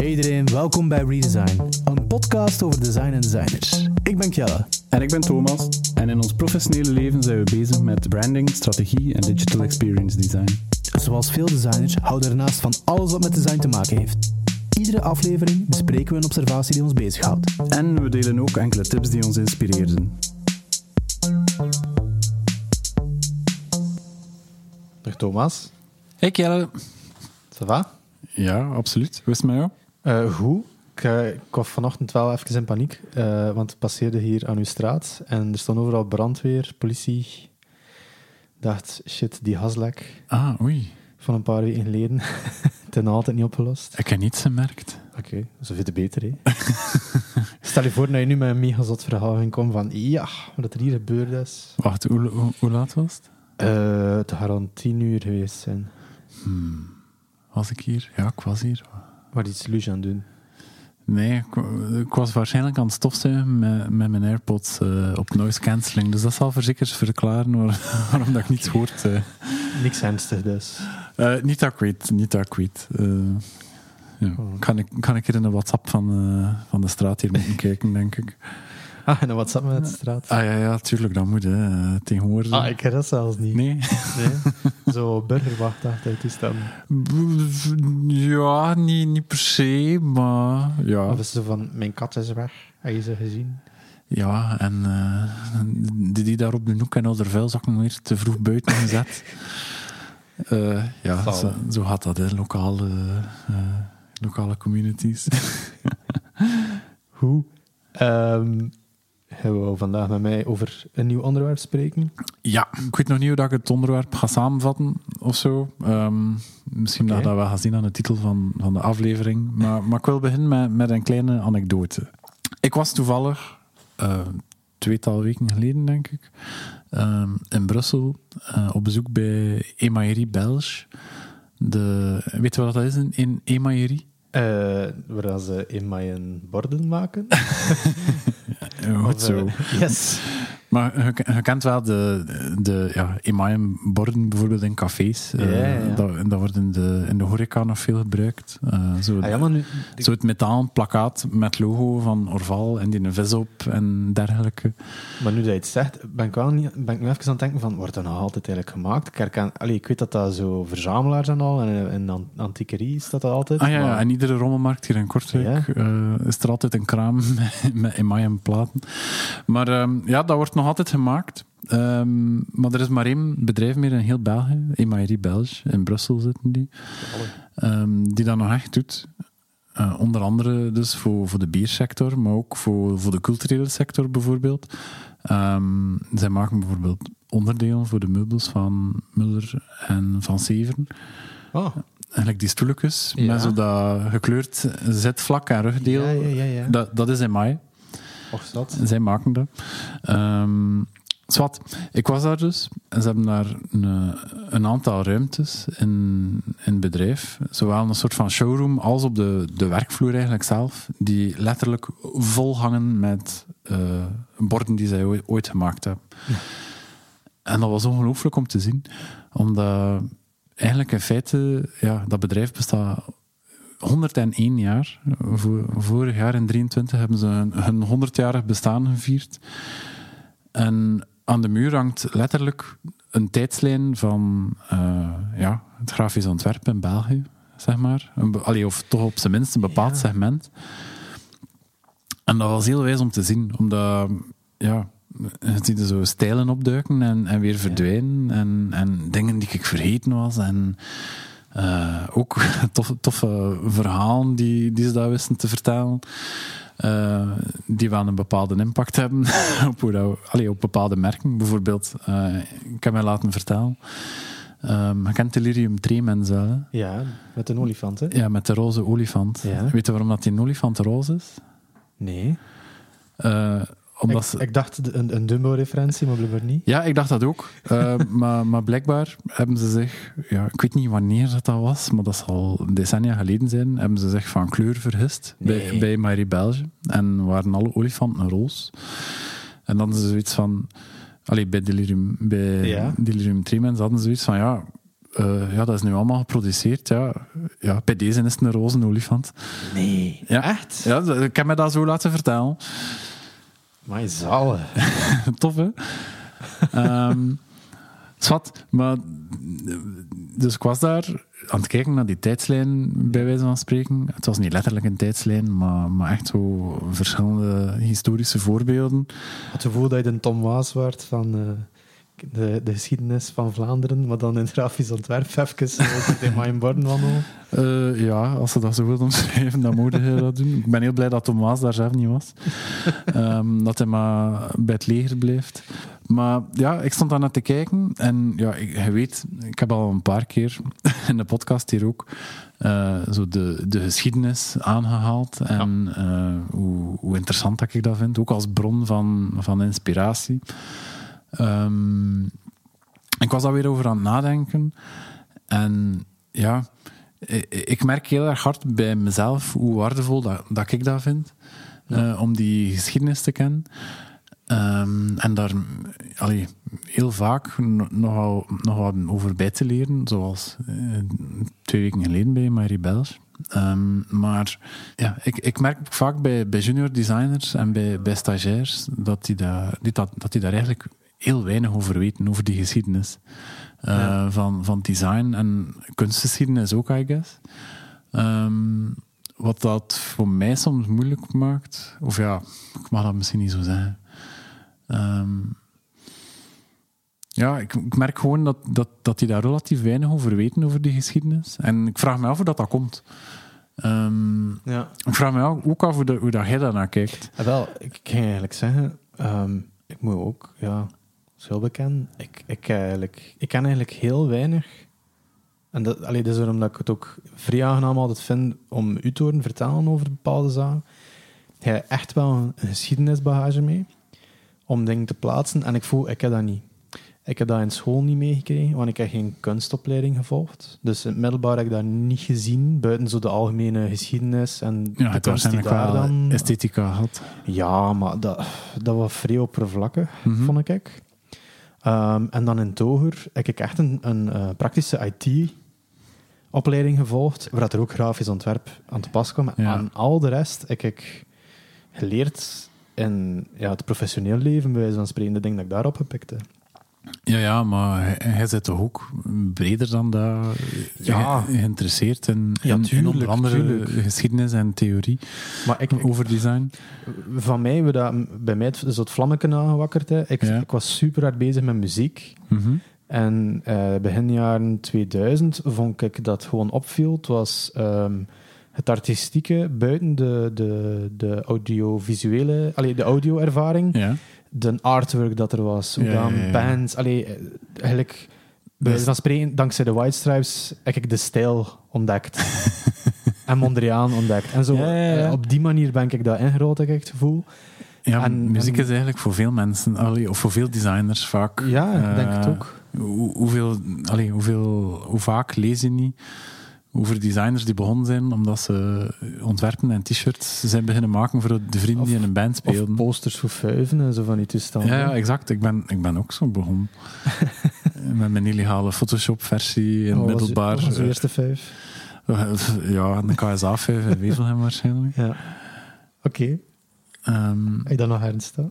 Hey iedereen, welkom bij Redesign, een podcast over design en designers. Ik ben Kjelle. En ik ben Thomas. En in ons professionele leven zijn we bezig met branding, strategie en digital experience design. Zoals veel designers houden we ernaast van alles wat met design te maken heeft. Iedere aflevering bespreken we een observatie die ons bezighoudt. En we delen ook enkele tips die ons inspireerden. Dag Thomas. Hey Kjelle. Ça va? Ja, absoluut. Hoe is het met jou? Uh, goed. Ik, uh, ik, was vanochtend wel even in paniek, uh, want het passeerde hier aan uw straat en er stond overal brandweer, politie. Ik dacht, shit, die haslek. Ah, oei. Van een paar weken geleden. Ten altijd niet opgelost. Ik heb niets gemerkt. Oké, okay, zoveel te beter, hè. Stel je voor dat je nu met een mega zot verhaal ging komen van ja, wat er hier gebeurd is. Wacht, hoe, hoe, hoe laat was het? Het rond tien uur geweest zijn. Hmm. Was ik hier? Ja, ik was hier. Wat iets luge aan doen? Nee, ik, ik, was waarschijnlijk aan het stofzuigen met, met mijn AirPods uh, op noise cancelling. Dus dat zal verzekerd verklaren waar, waarom dat ik niets hoort. Uh. Niks ernstig dus? Uh, niet dat ik weet, niet dat ik weet. ja. oh. kan, ik, kan ik hier in de WhatsApp van, van de straat hier moeten kijken, denk ik. Ah, en een WhatsApp met de straat? Ah ja, ja, tuurlijk, dat moet, hè, tegenwoordig. Ah, ik heb dat zelfs niet. Nee? nee? Zo burgerwachtachtig toestand. Ja, niet, niet per se, maar ja. Of is zo van, mijn kat is weg, heb je ze gezien? Ja, en uh, die, die daar op de hoek en al de vuilzakken weer te vroeg buiten gezet. uh, ja, zo, zo, gaat dat, hè, lokale, uh, lokale communities. Hoe? Um, gaan we vandaag met mij over een nieuw onderwerp spreken? Ja, ik weet nog niet hoe ik het onderwerp ga samenvatten of zo. Um, misschien okay. dat we wel gaan zien aan de titel van, van de aflevering. Maar, maar ik wil beginnen met, met een kleine anekdote. Ik was toevallig, uh, tweetal weken geleden denk ik, uh, in Brussel uh, op bezoek bij Emaillerie Belge. De, weet je wat dat is, in Emaillerie? Uh, waar ze in mijn borden maken. Goed zo. Uh, yes. Maar je, je, kent wel de, de ja, borden bijvoorbeeld in cafés. Ja, ja, ja. Uh, dat, dat wordt in de, in de horeca nog veel gebruikt. zo, ah, ja, maar nu, zo het metaal plakkaat met logo van Orval en die een vis op en dergelijke. Maar nu dat je het zegt, ben ik, wel niet, ben ik nu even aan het denken van, wordt dat nog altijd eigenlijk gemaakt? Ik, herken, allee, ik weet dat dat zo verzamelaars en al, en in antiquerie is dat, altijd. Ah ja, maar... en iedere rommelmarkt hier in Kortrijk ja. is er altijd een kraam met, met platen. Maar um, ja, dat wordt nog altijd gemaakt. Um, maar er is maar één bedrijf meer in heel België, Emaillerie Belge, in Brussel zitten die, um, die dat nog echt doet. Uh, onder andere dus voor, voor de biersector, maar ook voor, voor de culturele sector bijvoorbeeld. Um, zij maken bijvoorbeeld onderdelen voor de meubels van Muller en van Severen. Oh. Eigenlijk die stoeltjes, ja. met zo dat gekleurd zetvlak en rugdeel. Ja, ja, ja, dat, dat is emaille. Och, dat. Zij maken dat. Um, zwart, ik was daar dus en ze hebben daar een, een aantal ruimtes in, in het bedrijf. Zowel een soort van showroom als op de, de werkvloer eigenlijk zelf, die letterlijk vol hangen met uh, borden die zij ooit, ooit gemaakt hebben. Ja. En dat was ongelooflijk om te zien, omdat eigenlijk in feite, ja, dat bedrijf bestaat 101 jaar. Vorig jaar in 23 hebben ze hun 100-jarig bestaan gevierd. En aan de muur hangt letterlijk een tijdslijn van uh, ja, het grafisch ontwerp in België, zeg maar. Allee, of toch op zijn minst een bepaald ja. segment. En dat was heel wijs om te zien, omdat ja, je ziet er zo stijlen opduiken en, en weer verdwijnen. Ja. En, en dingen die ik vergeten was. En uh, ook toffe, toffe verhalen die, die ze daar wisten te vertellen. Uh, die wel een bepaalde impact hebben op, hoe dat, allee, op bepaalde merken. Bijvoorbeeld, uh, ik heb mij laten vertellen. Um, je kent Delirium Tremens wel, hè? Ja, met een olifant, hè? Ja, met de roze olifant. Ja. Weet je waarom dat die olifant roze is? Nee. Omdat ik, ze... ik, dacht een, een Dumbo-referentie, maar blijkbaar niet. Ja, ik dacht dat ook. uh, maar, maar blijkbaar hebben ze zich, ja, ik weet niet wanneer dat, dat was, maar dat zal decennia geleden zijn, hebben ze zich van kleur vergist nee. bij, bij Marie Belge. En waren alle olifanten roos. En dan is er zoiets van, allee, bij Delirium, bij ja. Delirium Tremens hadden ze zoiets van, ja, eh, ja, dat is nu allemaal geproduceerd. Ja. Ja, bij deze is het een roze olifant. Nee. Ja. Echt? Ja, ik heb me dat zo laten vertellen. Maar zalen. Tof, hè? Ehm zwart, maar... Dus ik was daar aan het kijken naar die tijdslijn, bij wijze van spreken. Het was niet letterlijk een tijdslijn, maar, maar echt zo verschillende historische voorbeelden. Het gevoel dat je een Tom Waas werd van eh, de, de geschiedenis van Vlaanderen, maar dan in grafisch ontwerp even, het in mijn borden wandelen. Eh, ja, als ze dat zo willen omschrijven, dan moet je dat doen. Ik ben heel blij dat Thomas daar zelf niet was. Ehm, dat hij maar bij het leger blijft. Maar ja, ik stond daar naar te kijken. En ja, ik, je weet, ik heb al een paar keer in de podcast hier ook eh, zo de, de geschiedenis aangehaald. En eh, hoe, hoe interessant dat ik dat vind. Ook als bron van, van inspiratie. Ehm, ik was daar weer over aan het nadenken. En ja, ik, merk heel erg hard bij mezelf hoe waardevol dat, dat ik dat vind. eh, om die geschiedenis te kennen. Ehm, en daar allee, heel vaak no- nogal, nog wat over bij te leren. Zoals eh, twee weken geleden bij Marie Belge. Ehm, maar ja, ik, ik merk vaak bij, bij junior designers en bij, bij stagiairs dat die, daar, die dat, dat die daar eigenlijk heel weinig over weten, over die geschiedenis eh, Ja. van, van design en kunstgeschiedenis ook, I guess. Ehm, wat dat voor mij soms moeilijk maakt, of ja, ik mag dat misschien niet zo zeggen. Ehm, ja, ik, ik merk gewoon dat, dat, dat die daar relatief weinig over weten, over die geschiedenis. En ik vraag me af hoe dat, dat komt. Ehm, Ja. ik vraag me ook- af hoe, dat, hoe dat jij daarnaar kijkt. Ah, wel, ik ging eigenlijk zeggen, ik moet ook, ja, heel bekend. Ik, ik, eigenlijk, ik ken eigenlijk heel weinig. En dat, allee, dat is waarom dat ik het ook vrij aangenaam altijd vind om u te horen vertellen over bepaalde zaken. Je hebt echt wel een, geschiedenisbagage mee om dingen te plaatsen. En ik voel, ik heb dat niet. Ik heb dat in school niet meegekregen, want ik heb geen kunstopleiding gevolgd. Dus in het middelbaar heb ik dat niet gezien, buiten zo de algemene geschiedenis en Ja, de kunst die daar dan... esthetica had. Ja, maar dat, dat was vrij oppervlakkig, Mhm. vond ik. Ehm, en dan in Toger heb ik echt een, een eh, praktische IT-opleiding gevolgd, waar dat er ook grafisch ontwerp aan te pas kwam. En Ja. aan al de rest heb ik geleerd in ja, het professioneel leven, bij wijze van spreken, de dingen dat ik daarop gepikte. Ja, ja, maar hij, zit toch ook breder dan dat Ja. ge- geïnteresseerd in, Ja, in onder andere tuurlijk. geschiedenis en theorie Maar ik, over design. van mij, we dat, bij mij is dat vlammetje aangewakkerd. Hè. Ik, Ja. ik was super hard bezig met muziek. Mhm. En eh, begin jaren 2000 vond ik dat gewoon opviel. Het was ehm, het artistieke buiten de, de, de audiovisuele, allee, de audio-ervaring. Ja. De artwork dat er was, hoe dan bands. Allee, eh, eigenlijk, bij van spreken, dankzij de White Stripes heb ik de stijl ontdekt. en Mondriaan ontdekt. En zo, eh, op die manier ben ik dat ingerold, heb ik het gevoel. Ja, En- muziek en- is eigenlijk voor veel mensen, allee, of voor veel designers vaak. Ja, ik denk het eh, ook. Hoe, hoeveel, allee, hoeveel, hoe vaak lees je niet over designers die begonnen zijn omdat ze ontwerpen en t-shirts zijn beginnen maken voor de vrienden die in een band Of speelden. posters voor vuiven en zo van die toestanden. Ja, ja, exact. Ik ben, ik ben ook zo begonnen. Met mijn illegale Photoshop-versie in was- middelbaar. was de eerste vijf? eh, ja, en de KSA 5 in Wevelgem waarschijnlijk. Ja. Oké, Ehm, heb je dat nog ernstig?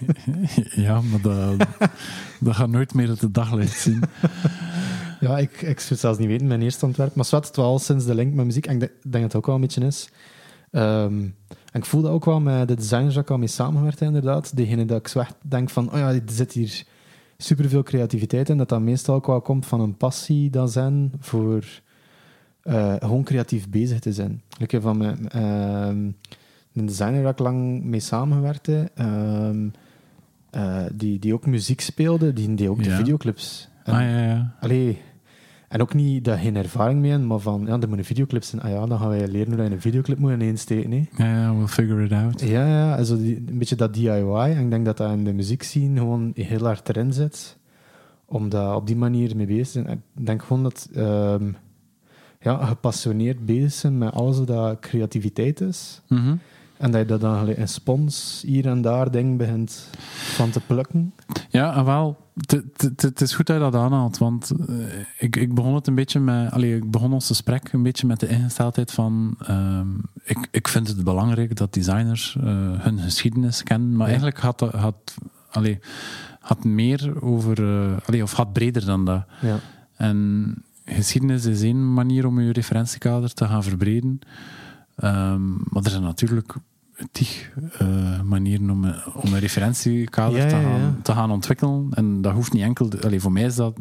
ja, maar dat, dat gaat nooit meer het daglicht zien. Ja, ik, ik zou het zelfs niet weten, mijn eerste ontwerp. Maar zwart, het al sinds de link met muziek. En ik denk, denk dat het ook wel een beetje is. Ehm, en ik voel dat ook wel met de designers dat ik al mee samengewerkt heb, inderdaad. Degene dat ik echt denk van, oh ja, er zit hier superveel creativiteit in. Dat dat meestal ook wel komt van een passie dan zijn voor eh, gewoon creatief bezig te zijn. Ik heb van mijn, ehm, een designer dat ik lang mee samengewerkt heb, ehm, eh, die, die ook muziek speelde, die deed ook de videoclips. En- Ah ja, ja. Allee, en ook niet dat geen ervaring mee maar van, ja, er moet een videoclip zijn. Ah ja, dan gaan wij leren hoe je een videoclip moet ineensteken. Hè. Ja, ja, we'll figure it out. Ja, ja, also die, een beetje dat DIY. En ik denk dat dat in de muziekscene gewoon heel hard erin zit. Om daar op die manier mee bezig te zijn. Ik denk gewoon dat ehm, ja, gepassioneerd bezig zijn met alles wat dat creativiteit is. Mhm. En dat je dat dan in spons hier en daar ding begint van te plukken. Ja, en wel, het- is goed dat je dat aanhaalt, want eh, ik, ik begon het een beetje met, allee, ik begon ons gesprek een beetje met de ingesteldheid van, ehm, ik, ik vind het belangrijk dat designers eh, hun geschiedenis kennen, maar Ja. eigenlijk had, had, allee, had meer over, eh, allee, of had breder dan dat. Ja. En geschiedenis is één manier om je referentiekader te gaan verbreden. Ehm, maar er zijn natuurlijk tig eh, manieren om, een- om een referentiekader Ja, te, gaan, ja. te gaan ontwikkelen. En dat hoeft niet enkel... Allee, voor mij is dat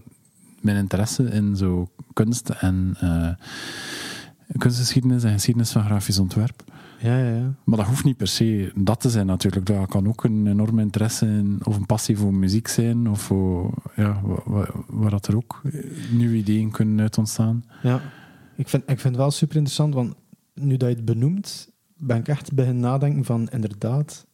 mijn interesse in zo kunst en eh, kunstgeschiedenis en geschiedenis van grafisch ontwerp. Ja, ja, ja. Maar dat hoeft niet per se dat te zijn natuurlijk. Dat kan ook een enorme interesse in, of een passie voor muziek zijn, of voor, ja, wa- wa- waar, dat er ook eh, nieuwe ideeën kunnen uit ontstaan. Ja, ik vind, ik vind het wel super interessant, want nu dat je het benoemt, ben ik echt beginnen nadenken van inderdaad,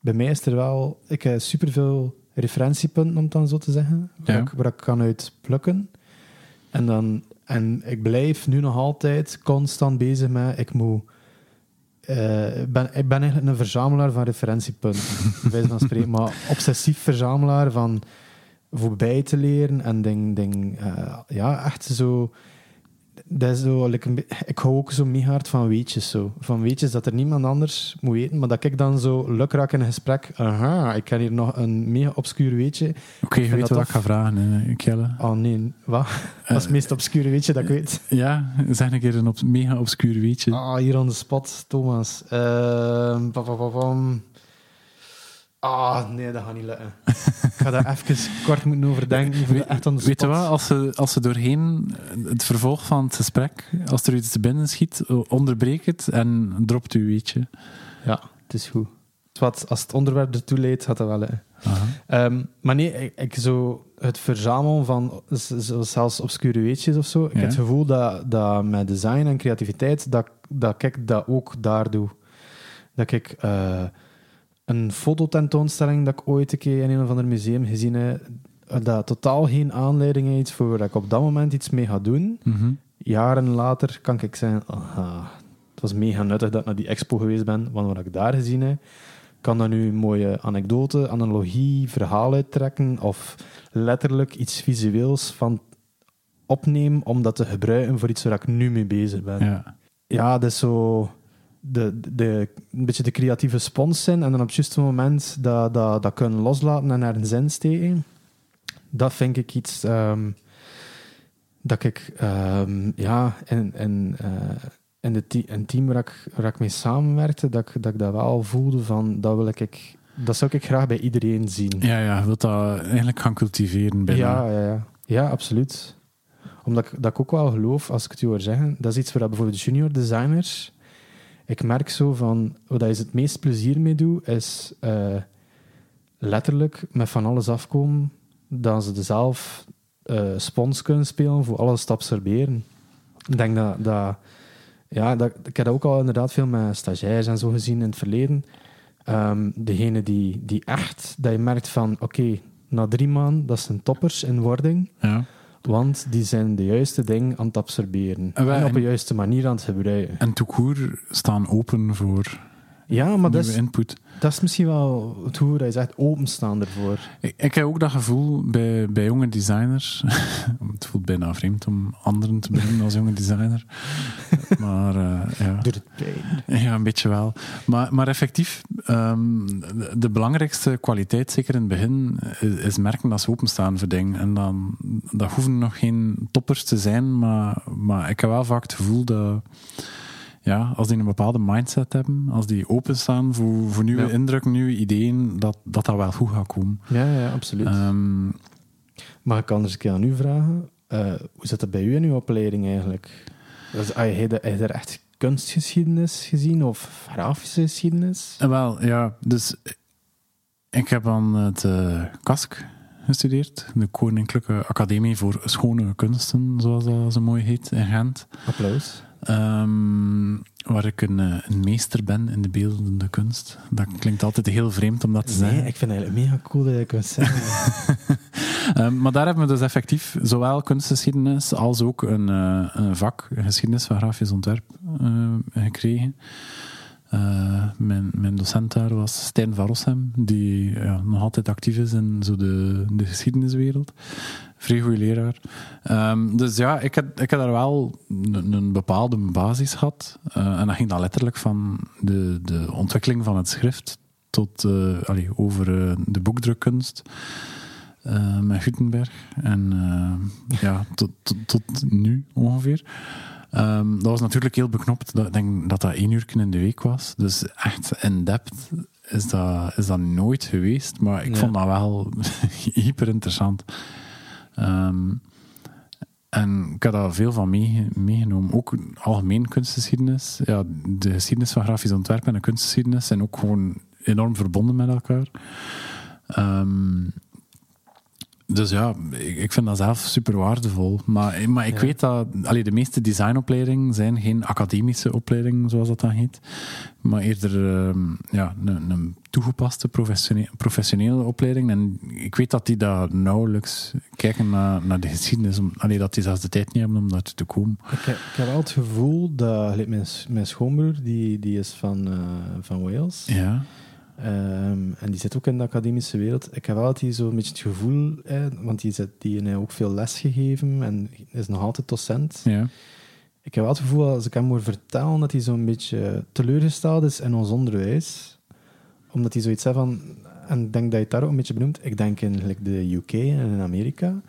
bij mij is er wel, ik heb superveel referentiepunten, om het dan zo te zeggen, waar, Ja. ik, waar ik kan uit plukken. En, dan, en ik blijf nu nog altijd constant bezig met, ik moet... eh, ik ben, ik ben eigenlijk een verzamelaar van referentiepunten, wijze van spreken, maar obsessief verzamelaar van voorbij te leren en ding, ding eh, ja, echt zo. Dat is zo like een ik hou ook zo mega hard van weetjes. Zo. Van weetjes dat er niemand anders moet weten, maar dat ik dan zo lukraak in een gesprek. Aha, ik ken hier nog een mega obscuur weetje. Oké, je weet dat wat ik ga vragen, eh, Kjelle. Oh nee, wat? Dat is het meest obscure weetje dat ik weet. Ja, zeg een keer een op, mega obscuur weetje. Ah, hier on the spot, Thomas. Ehm, pa, pa, pa, pam. Ah, nee, dat gaat niet lukken. ik ga daar even kort moeten overdenken. Voor Weet- echt Weet je wat, als ze, als ze doorheen het vervolg van het gesprek, als er iets te binnen schiet, eh, onderbreek het en dropt uw weetje. Ja, het is goed. Wat, als het onderwerp ertoe leidt, gaat dat wel. Aha. Ehm, maar nee, ik, ik zo het verzamelen van zo zelfs obscure weetjes of zo. Ik Ja. heb het gevoel dat, dat met design en creativiteit, dat, dat ik dat ook daar doe. Dat ik eh, een fototentoonstelling dat ik ooit een keer in een of ander museum gezien heb, dat totaal geen aanleiding is voor waar ik op dat moment iets mee ga doen. Mhm. Jaren later kan ik zeggen, aha, het was mega nuttig dat ik naar die expo geweest ben, want wat ik daar gezien heb, kan daar nu een mooie anekdote, analogie, verhaal uittrekken of letterlijk iets visueels van opnemen om dat te gebruiken voor iets waar ik nu mee bezig ben. Ja, Ja. dat is zo de, de, een beetje de creatieve spons zijn en dan op het juiste moment dat, dat, dat kunnen loslaten en naar een zin steken. Dat vind ik iets ehm, dat ik ehm, ja, in, in, eh, in, de te- in het team waar ik, waar ik mee samenwerkte, dat ik, dat ik dat wel voelde van dat wil ik, dat zou ik graag bij iedereen zien. Ja, ja, je wilt dat eigenlijk gaan cultiveren binnen. Ja, ja, ja. ja, absoluut. Omdat ik, dat ik ook wel geloof, als ik het u hoor zeggen, dat is iets waar bijvoorbeeld junior designers, ik merk zo van, wat je het meest plezier mee doet, is eh, letterlijk met van alles afkomen, dat ze er zelf eh, spons kunnen spelen voor alles te absorberen. Ik denk dat, dat ja, dat, ik heb dat ook al inderdaad veel met stagiairs en zo gezien in het verleden. Ehm degene die, die echt, dat je merkt van, oké, na drie maanden, dat zijn toppers in wording, Ja. Want die zijn de juiste dingen aan het absorberen. En op de juiste manier aan het gebruiken. En toekoer staan open voor Ja, maar dat is, input. dat is misschien wel het hoe dat je zegt, openstaan ervoor. Ik, ik heb ook dat gevoel bij, bij jonge designers. het voelt bijna vreemd om anderen te benoemen als jonge designer. Maar eh, ja. Doet het pijn. Ja, een beetje wel. Maar, maar effectief, ehm, de, de belangrijkste kwaliteit, zeker in het begin, is, is merken dat ze openstaan voor dingen. En dan, dat hoeven nog geen toppers te zijn, maar, maar ik heb wel vaak het gevoel dat, ja, als die een bepaalde mindset hebben, als die openstaan voor, voor nieuwe Ja. indrukken, nieuwe ideeën, dat, dat dat wel goed gaat komen. Ja, ja, absoluut. Ehm, maar ik kan eens een keer aan u vragen, eh, hoe zit dat bij u in uw opleiding eigenlijk? Dus, ah, heb, je, er echt kunstgeschiedenis gezien of grafische geschiedenis? En wel, ja, dus ik heb aan het eh KASK gestudeerd, de Koninklijke Academie voor Schone Kunsten, zoals dat zo mooi heet in Gent. Applaus. Ehm, waar ik een, eh, een meester ben in de beeldende kunst. Dat klinkt altijd heel vreemd om dat te zeggen. Nee, ik vind het eigenlijk mega cool dat je kunt zeggen. Ehm, maar daar hebben we dus effectief zowel kunstgeschiedenis als ook een, eh, een vak, geschiedenis van grafisch ontwerp, eh, gekregen. Mijn, mijn docent daar was Stijn van Rossem, die ja, nog altijd actief is in zo de, de geschiedeniswereld. Vrij goede leraar. Ehm, dus ja, ik heb, ik heb daar wel een, een bepaalde basis gehad. Eh, en dat ging dan letterlijk van de, de ontwikkeling van het schrift tot uh, allee, over uh, de boekdrukkunst met Gutenberg. En ja, tot, tot, tot, nu ongeveer. Um, dat was natuurlijk heel beknopt. Ik denk dat dat één uur in de week was. Dus echt in depth is dat, is dat nooit geweest. Maar ik ja. vond dat wel hyper interessant. Um, en ik heb daar veel van meegenomen. Ook algemeen kunstgeschiedenis. Ja, de geschiedenis van grafisch ontwerp en de kunstgeschiedenis zijn ook gewoon enorm verbonden met elkaar. Um, dus ja, ik, ik, vind dat zelf super waardevol. Maar, maar ik ja. weet dat allee, de meeste designopleidingen zijn geen academische opleidingen, zoals dat dan heet. Maar eerder uh, ja, een, een, toegepaste professionele, professionele opleiding. En ik weet dat die daar nauwelijks kijken naar, naar de geschiedenis. Om, allee, dat die zelfs de tijd niet hebben om daar te komen. Ik, heb, ik heb wel het gevoel dat mijn, mijn schoonbroer, die, die is van, uh, van Wales. Ja. Um, en die zit ook in de academische wereld. Ik heb altijd zo'n beetje het gevoel, eh, want die, zit, die heeft ook veel les gegeven en is nog altijd docent. Ja. Ik heb wel het gevoel, als ik hem hoor vertellen, dat hij zo'n beetje teleurgesteld is in ons onderwijs. Omdat hij zoiets zei van, en ik denk dat je het daar ook een beetje benoemt, ik denk in like, de UK en in Amerika,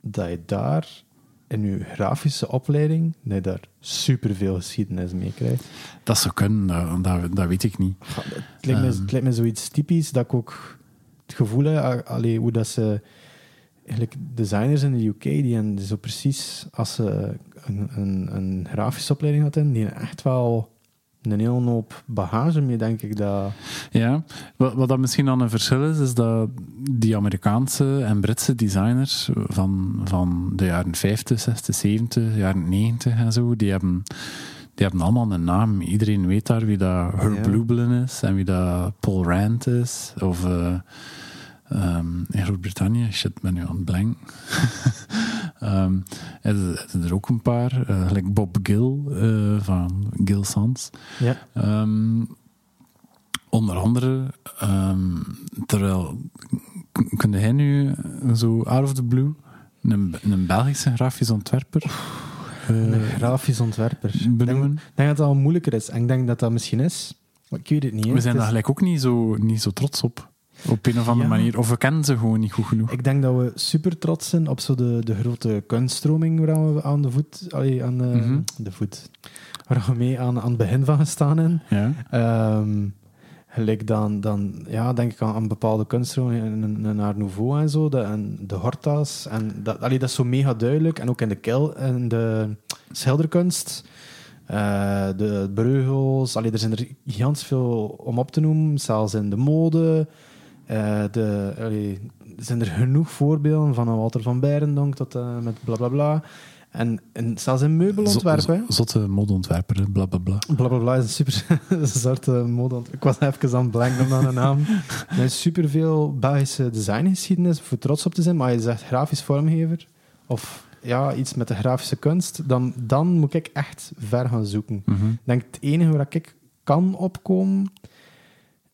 dat je daar in je grafische opleiding, dat je daar superveel geschiedenis mee krijgt. Dat zou kunnen, dat, dat, weet ik niet. Het lijkt, me, um. het lijkt me zoiets typisch dat ik ook het gevoel heb, allee, hoe dat ze eigenlijk designers in de UK, die en zo precies als ze een, een, een grafische opleiding hadden, die echt wel een hele hoop bagage mee, denk ik. Dat... Ja, wat, wat dat misschien dan een verschil is, is dat die Amerikaanse en Britse designers van, van de jaren 50, 60, 70, jaren 90 en zo, die hebben, die hebben allemaal een naam. Iedereen weet daar wie dat Herb ja. Lublin is en wie dat Paul Rand is. Of uh, um, in Groot-Brittannië, shit, ben nu aan het blank. Um, er, er ook een paar, uh, gelijk Bob Gill uh, van Gill Sans. Ja. Um, onder andere, um, terwijl, kun hij nu zo out of the blue een, een Belgische grafisch ontwerper uh, een grafisch ontwerper. benoemen? Ik denk dat dat al moeilijker is. En ik denk dat dat misschien is, maar ik weet het niet. We zijn daar gelijk ook niet zo, niet zo trots op. Op een of andere ja. manier. Of we kennen ze gewoon niet goed genoeg. Ik denk dat we super trots zijn op zo de, de grote kunststroming waar we aan de voet... Allee, aan de, mm -hmm. de voet... Waar we mee aan, aan het begin van gestaan zijn. Ja. Um, gelijk dan, dan ja, denk ik aan, aan bepaalde kunststromingen, een, een Art Nouveau en zo, de, en de Horta's. En dat, allee, dat is zo mega duidelijk. En ook in de, kel, in de schilderkunst... Uh, de Breugels, allee, er zijn er gigantisch veel om op te noemen, zelfs in de mode... Uh, de, allee, zijn er genoeg voorbeelden van Walter van Beirendonk tot uh, met blablabla. Bla, bla. En, en zelfs in meubelontwerpen. Zotte modeontwerper, blablabla. Blablabla is een super uh, modeontwerper. Ik was even aan het blanken een naam. Er is superveel Belgische designgeschiedenis voor trots op te zijn, maar je zegt grafisch vormgever of ja, iets met de grafische kunst, dan, dan moet ik echt ver gaan zoeken. Mm -hmm. Ik denk het enige waar ik kan opkomen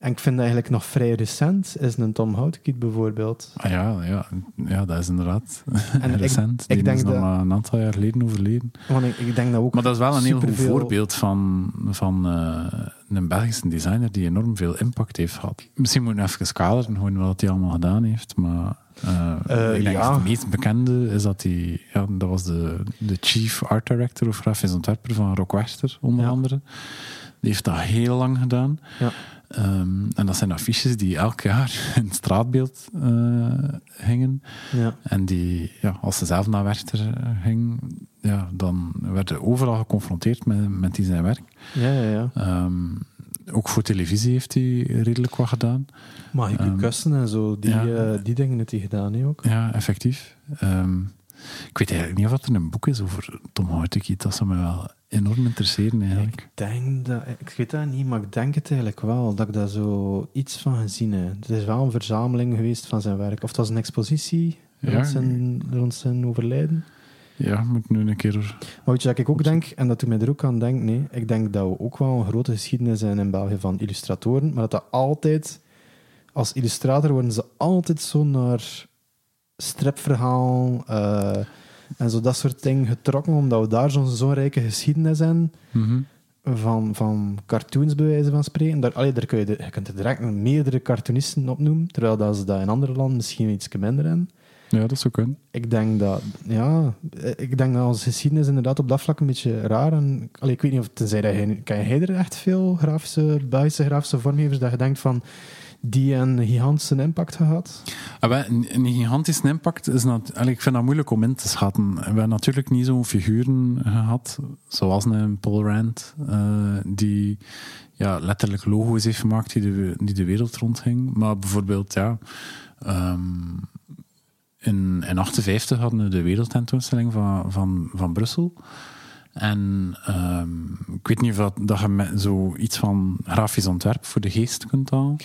en ik vind dat eigenlijk nog vrij recent, is een Tom Houtekiet bijvoorbeeld. Ah ja, ja, ja, dat is inderdaad en recent. Ik, ik denk is nog dat, maar een aantal jaar geleden overleden. Want ik, ik denk dat ook maar dat is wel een heel goed voorbeeld van, van uh, een Belgische designer die enorm veel impact heeft gehad. Misschien moet je even kaderen, gewoon wat hij allemaal gedaan heeft, maar... Uh, uh, ik denk ja. het meest bekende is dat hij, ja, dat was de, de chief art director of grafisch ontwerper van Rock Wester, onder ja. andere. Die heeft dat heel lang gedaan. Ja. Um, en dat zijn affiches die elk jaar in het straatbeeld uh, hingen. Ja. En die, ja, als ze zelf naar Werchter ging, ja, dan werden overal geconfronteerd met, met die zijn werk. Ja, ja, ja. Um, ook voor televisie heeft hij redelijk wat gedaan. Mag ik um, kussen en zo, die, ja. uh, die dingen heeft hij gedaan, he, ook. Ja, effectief. Ik weet eigenlijk niet of er een boek is over Tom Houtekiet. Dat zou me wel enorm interesseren eigenlijk. Ik denk dat, ik weet dat niet, maar ik denk het eigenlijk wel, dat ik daar zo iets van gezien heb. Het is wel een verzameling geweest van zijn werk. Of het was een expositie ja. rond, zijn, rond zijn overlijden. Ja, moet nu een keer... Maar weet je wat ik ook denk, en dat doet mij er ook aan denken, nee, ik denk dat we ook wel een grote geschiedenis zijn in België van illustratoren, maar dat dat altijd, als illustrator worden ze altijd zo naar stripverhaal eh, en zo dat soort dingen getrokken, omdat we daar zo'n rijke geschiedenis hebben Mhm. van, van cartoons, bij wijze van spreken. Daar, allee, daar kun je, de- je kunt er direct meerdere cartoonisten opnoemen, terwijl dat ze dat in andere landen misschien iets minder hebben. Ja, dat zou kunnen. Ik denk dat, ja, ik denk dat onze geschiedenis inderdaad op dat vlak een beetje raar en, allee, ik weet niet of, tenzij dat ken jij er echt veel grafische, Belgische grafische vormgevers dat je denkt van, die een gigantische impact gehad? Ah, een, een gigantische impact is nat- allee, ik vind dat moeilijk om in te schatten. We hebben natuurlijk niet zo'n figuren gehad, zoals een Paul Rand, eh, die ja, letterlijk logo's heeft gemaakt die de, wereld rondging. Maar bijvoorbeeld, ja, ehm, in, in 58 hadden we de wereldtentoonstelling van, Brussel. En ehm, ik weet niet of dat je met zoiets van grafisch ontwerp voor de geest kunt halen.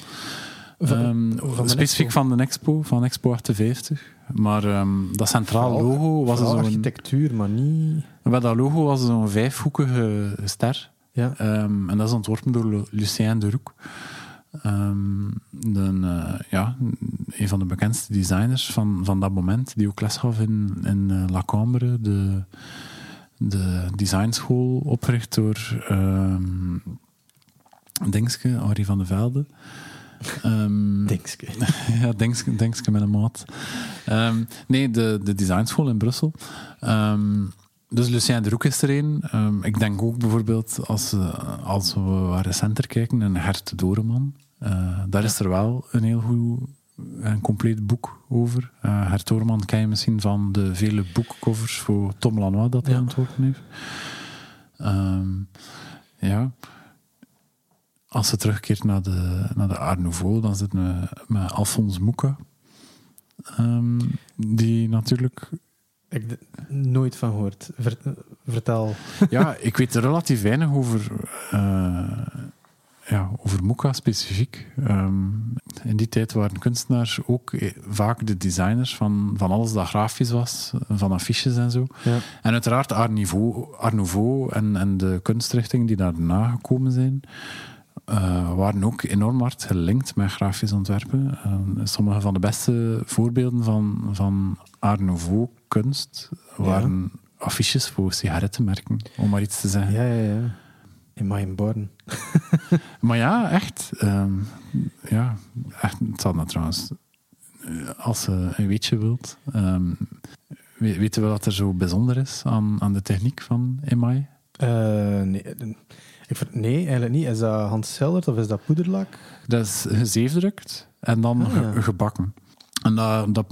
Van- Ehm, van specifiek Expo. van de Expo, van Expo 58. Maar ehm, dat centraal Vooral- logo was zo'n... architectuur, maar niet... Bij dat logo was zo'n vijfhoekige ster. Ja. Ehm, en dat is ontworpen door Lu- Lucien de Roek. Eh, ja, een van de bekendste designers van, van dat moment, die ook les gaf in, in eh, La Cambre, de, de designschool, opgericht door Dingske, Henri van de Velde. Ehm, Dingske. ja, Dingske, Dingske met een maat. Ehm, nee, de, de designschool in Brussel. Ehm, dus Lucien de Roek is er een. Ehm, ik denk ook bijvoorbeeld, als, eh, als we wat recenter kijken, naar Hert Doreman. Eh, daar is er wel een heel goed en compleet boek over. Eh Hert Doreman ken je misschien van de vele boekcovers voor Tom Lanois dat hij Ja. ontworpen heeft. Ehm, ja. Als ze terugkeert naar de, naar de Art Nouveau, dan zitten we met Alphonse Mouka. Ehm, die natuurlijk... Ik heb er nooit van. Ver- vertel. Ja, ik weet er relatief weinig over, eh ja, over Mouka specifiek. Ehm, in die tijd waren kunstenaars ook eh, vaak de designers van, van alles dat grafisch was, van affiches en zo. Ja. En uiteraard Art Nouveau, Art Nouveau en, en de kunstrichtingen die daarna gekomen zijn, eh, waren ook enorm hard gelinkt met grafisch ontwerpen. Eh, sommige van de beste voorbeelden van, van Art Nouveau kunst waren affiches voor sigarettenmerken, om maar iets te zeggen. Ja, ja, ja. In mijn born. Maar ja, echt. ehm, ja, echt. Het zal nou trouwens, eh, als je een weetje wilt, we- weten we wat er zo bijzonder is aan, aan de techniek van Emai? Eh, nee, eh, nee, eigenlijk niet. Is dat Hans Seldert of is dat poederlak? Dat is gezeefdrukt en dan Ah, ge- gebakken. En dat, dat,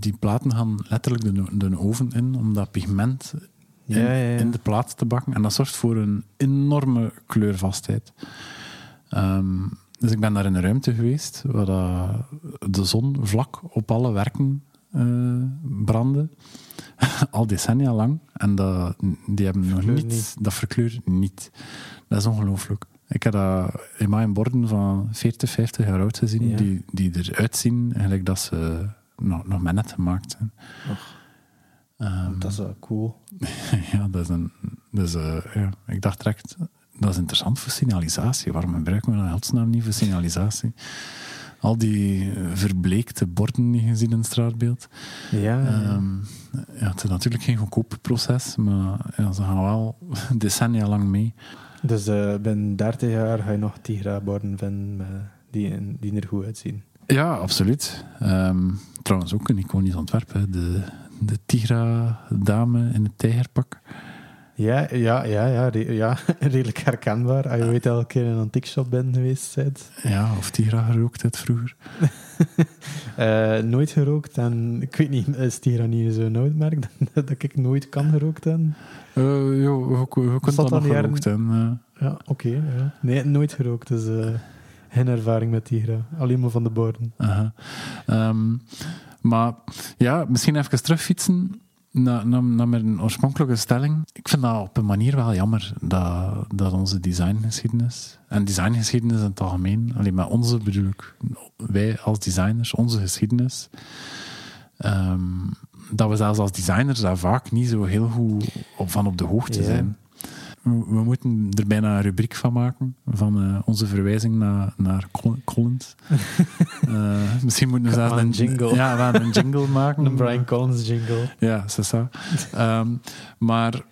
die platen gaan letterlijk de, de oven in om dat pigment in, Ja, ja, ja. in de plaat te bakken. En dat zorgt voor een enorme kleurvastheid. Ehm, dus ik ben daar in een ruimte geweest waar de zon vlak op alle werken eh brandde. Al decennia lang. En dat, die hebben nog niet, dat verkleurt niet. Dat is ongelooflijk. Ik heb dat in mijn borden van 40, 50 jaar oud gezien, Ja. die, die eruit zien eigenlijk dat ze nog, nog maar net gemaakt zijn. Ehm, Dat is wel cool. ja, dat is een. Dat is, eh, ja, ik dacht direct, dat is interessant voor signalisatie. Waarom gebruiken we dat in godsnaam niet voor signalisatie? Al die eh, verbleekte borden die je ziet in het straatbeeld. Ja, Ehm, ja, het is natuurlijk geen goedkoop proces, maar ja, ze gaan wel decennia lang mee. dus eh, binnen 30 jaar ga je nog Tigra-borden vinden die, die er goed uitzien. Ja, absoluut. Ehm, trouwens ook een iconisch ontwerp, hè. De, de Tigra-dame in het tijgerpak. Ja, ja, ja, ja, re- ja, redelijk herkenbaar. Als je weet elke keer in een antiek shop bent geweest bent. Ja, of Tigra gerookt het vroeger. Eh, nooit gerookt en ik weet niet, is Tigra niet zo'n oud merk dat, dat ik nooit kan gerookt hebben? Ja, we, we kunnen Zat dat dan nog gerookt hebben. Ja, oké. ja. Nee, nooit gerookt, dus eh, geen ervaring met Tigra. Alleen maar van de borden. Ehm, maar ja, misschien even terugfietsen naar, naar, naar mijn oorspronkelijke stelling. Ik vind dat op een manier wel jammer dat, dat onze designgeschiedenis, en designgeschiedenis in het algemeen, alleen maar onze bedoel ik, wij als designers, onze geschiedenis, ehm, dat we zelfs als designers daar vaak niet zo heel goed op, van op de hoogte Ja. zijn. We, moeten er bijna een rubriek van maken, van eh, onze verwijzing naar, naar Col- Collins. Eh, misschien moeten we zelfs Een jingle. Ja, we gaan een jingle maken. Een Brian Collins jingle. Ja, c'est ça. Ehm, maar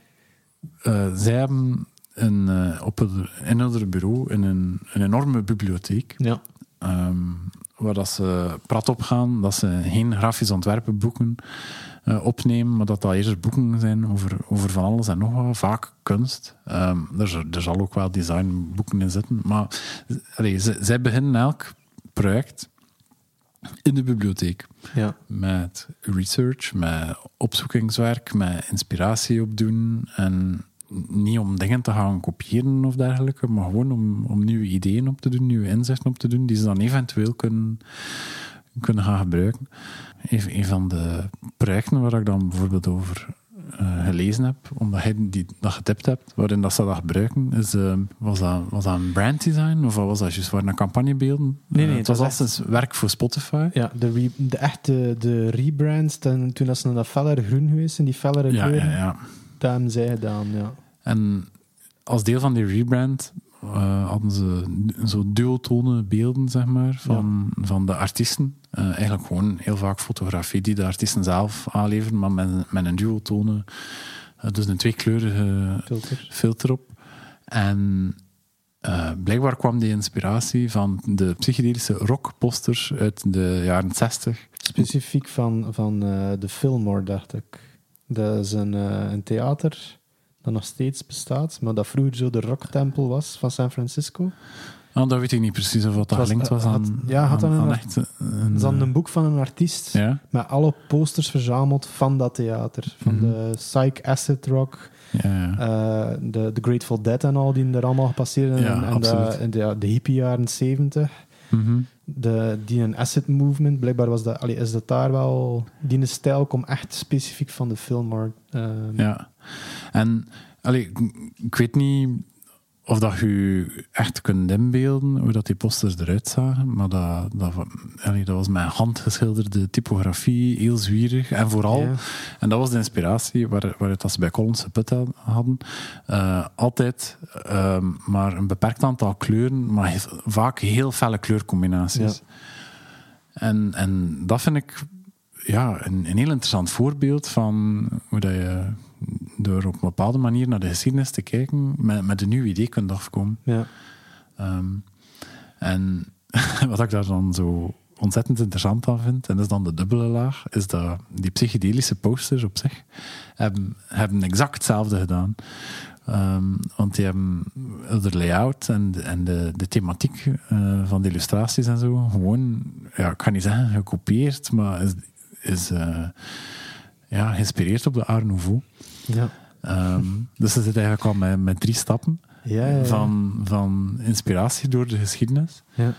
eh, zij hebben een, op het, in hun bureau een, een, een enorme bibliotheek. Ja. ehm, waar dat ze prat op gaan, dat ze geen grafisch ontwerpen boeken eh, opnemen, maar dat dat eerst boeken zijn over, over van alles en nog wat, vaak kunst. Ehm, er, zal- er zal ook wel designboeken in zitten, maar allee, zij beginnen elk project in de bibliotheek Ja. met research, met opzoekingswerk, met inspiratie opdoen. En niet om dingen te gaan kopiëren of dergelijke, maar gewoon om, om nieuwe ideeën op te doen, nieuwe inzichten op te doen, die ze dan eventueel kunnen, kunnen gaan gebruiken. Een, een van de projecten waar ik dan bijvoorbeeld over eh, gelezen heb, omdat hij die, dat getipt hebt, waarin dat ze dat gebruiken, is, eh, was, dat, was dat een branddesign of was dat juist? Waren dat campagnebeelden? Nee, nee, Eh, het was sinds werk voor Spotify. Ja, de, re, de echte de rebrands, ten, toen dat ze naar dat fellere groen geweest en die fellere Ja, kleuren, ja, ja. dat hebben zij gedaan, ja. En als deel van die rebrand eh, hadden ze zo duotonen beelden, zeg maar, van, van de artiesten. Eh, eigenlijk gewoon heel vaak fotografie die de artiesten zelf aanleveren, maar met, met een duotone, eh, dus een tweekleurige Filter. filter op. En blijkbaar kwam die inspiratie van de psychedelische rockposters uit de jaren 60. Specifiek van, van de Fillmore, dacht ik. Dat is een, een theater dat nog steeds bestaat, maar dat vroeger zo de rocktempel was van San Francisco. Oh, dat weet ik niet precies of wat dat was- gelinkt was had- aan, ja, had aan, een- echt een, Dat is dan een boek van een artiest Ja? met alle posters verzameld van dat theater. Van Mhm. de Psych Acid Rock, Ja, ja. eh, de, de Grateful Dead en al die er allemaal gepasseerd en, en de, en de, hippie jaren 70. Mhm. De, die een acid movement, blijkbaar was dat, allee, is dat daar wel... Die stijl komt echt specifiek van de Fillmore. eh, Ja. En allee, ik weet niet of dat je echt kunt inbeelden hoe dat die posters eruit zagen, maar dat, dat, allee, dat was met handgeschilderde typografie, heel zwierig. En vooral, Ja. en dat was de inspiratie waar, waaruit dat ze bij Collins geput hadden, eh, altijd ehm, maar een beperkt aantal kleuren, maar heel- vaak heel felle kleurcombinaties. En, en dat vind ik ja, een, een heel interessant voorbeeld van hoe dat je door op een bepaalde manier naar de geschiedenis te kijken met, met een nieuw idee kunt afkomen. Ja. Ehm, en wat ik daar dan zo ontzettend interessant aan vind, en dat is dan de dubbele laag, is dat die psychedelische posters op zich hebben, hebben exact hetzelfde gedaan. Ehm, want die hebben de layout en de, en de, de thematiek eh, van de illustraties en zo gewoon, ja, ik ga niet zeggen gekopieerd, maar is, is eh, ja, geïnspireerd op de Art Nouveau. Ja. Ehm, dus ze zit eigenlijk al met, met drie stappen Ja, van, van inspiratie door de geschiedenis. Ja.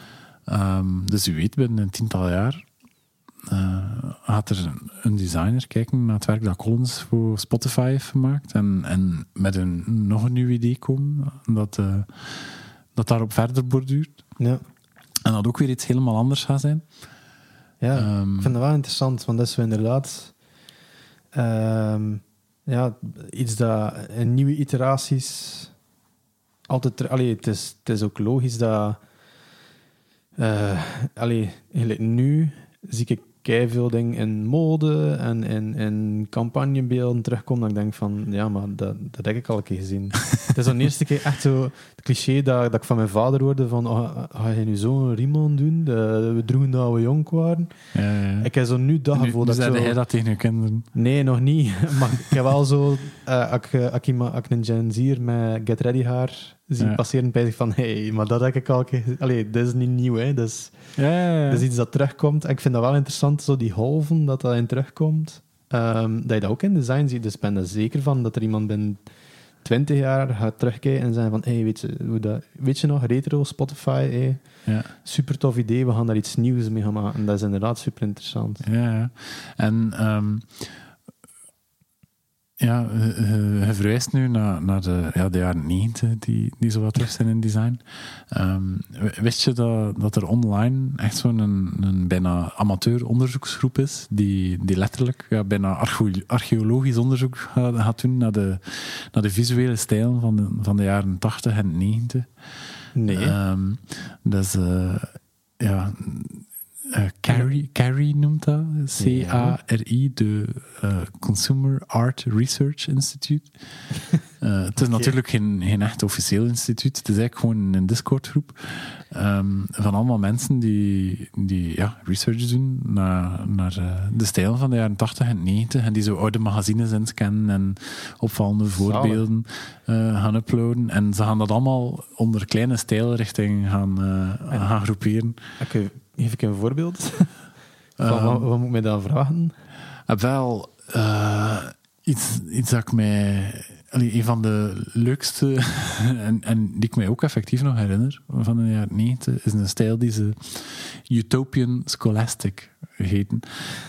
Ehm, dus u weet, binnen een tiental jaar eh, gaat er een, een designer kijken naar het werk dat Collins voor Spotify heeft gemaakt en, en met een, nog een nieuw idee komen dat, eh, dat daarop verder borduurt. Ja. En dat ook weer iets helemaal anders gaat zijn. Ja, Ehm, ik vind dat wel interessant, want dat is inderdaad ehm, ja, iets dat in nieuwe iteraties altijd... Allee, het, is, het is ook logisch dat... eh allee, nu zie ik veel dingen in mode en in, in campagnebeelden terugkomen dat ik denk van, ja, maar dat, dat heb ik al een keer gezien. het is dan de eerste keer echt zo het cliché dat, dat ik van mijn vader hoorde van, oh, ga je nu zo'n riem aan doen? De- we droegen dat we jong waren. ja, ja. Ik heb zo nu dat gevoel dat zei zo... hij dat tegen je kinderen. Nee, nog niet. Maar ik heb wel zo... eh als, ik, ik een Gen Z'er met Get Ready haar zie Ja. passeren, ben ik van... Hé, hey, maar dat heb ik al een keer... gezien. Allee, dit is niet nieuw, hè. Dat is, Ja, ja, ja. dat is iets dat terugkomt. En ik vind dat wel interessant, zo die golven, dat dat in terugkomt. Ehm, dat je dat ook in design ziet. Dus ik ben er zeker van dat er iemand binnen 20 jaar gaat terugkijken en zeggen van... Hé, hey, weet, je, hoe dat, weet je nog, retro, Spotify, hey, ja. super tof idee, we gaan daar iets nieuws mee gaan maken. En dat is inderdaad super interessant. Ja, ja. En ehm, Ja, je- je je verwijst nu naar, naar de, ja, de jaren 90 die, die zo wat terug zijn in design. Ehm, wist je dat, dat er online echt zo'n een, een bijna amateur onderzoeksgroep is, die, die letterlijk ja, bijna archeo- archeologisch onderzoek gaat, gaat doen naar de, naar de visuele stijl van de, van de jaren 80 en 90? Nee. Ehm, dat is, eh, ja, eh, Carrie, Carrie noemt dat, C-A-R-I, de eh, Consumer Art Research Institute. Eh, het is natuurlijk geen, geen echt officieel instituut, het is eigenlijk gewoon een Discord-groep ehm, van allemaal mensen die, die ja, research doen naar, naar de stijl van de jaren 80 en 90 en die zo oude magazines inscannen en opvallende voorbeelden gaan uploaden. En ze gaan dat allemaal onder kleine stijlrichtingen gaan, gaan groeperen. Oké, geef ik een voorbeeld? van, Ehm, wat, wat moet ik mij dan vragen? heb wel eh, iets, iets dat ik mij. allee, een van de leukste en, en die ik mij ook effectief nog herinner van de jaren 90 is een stijl die ze Utopian Scholastic heten.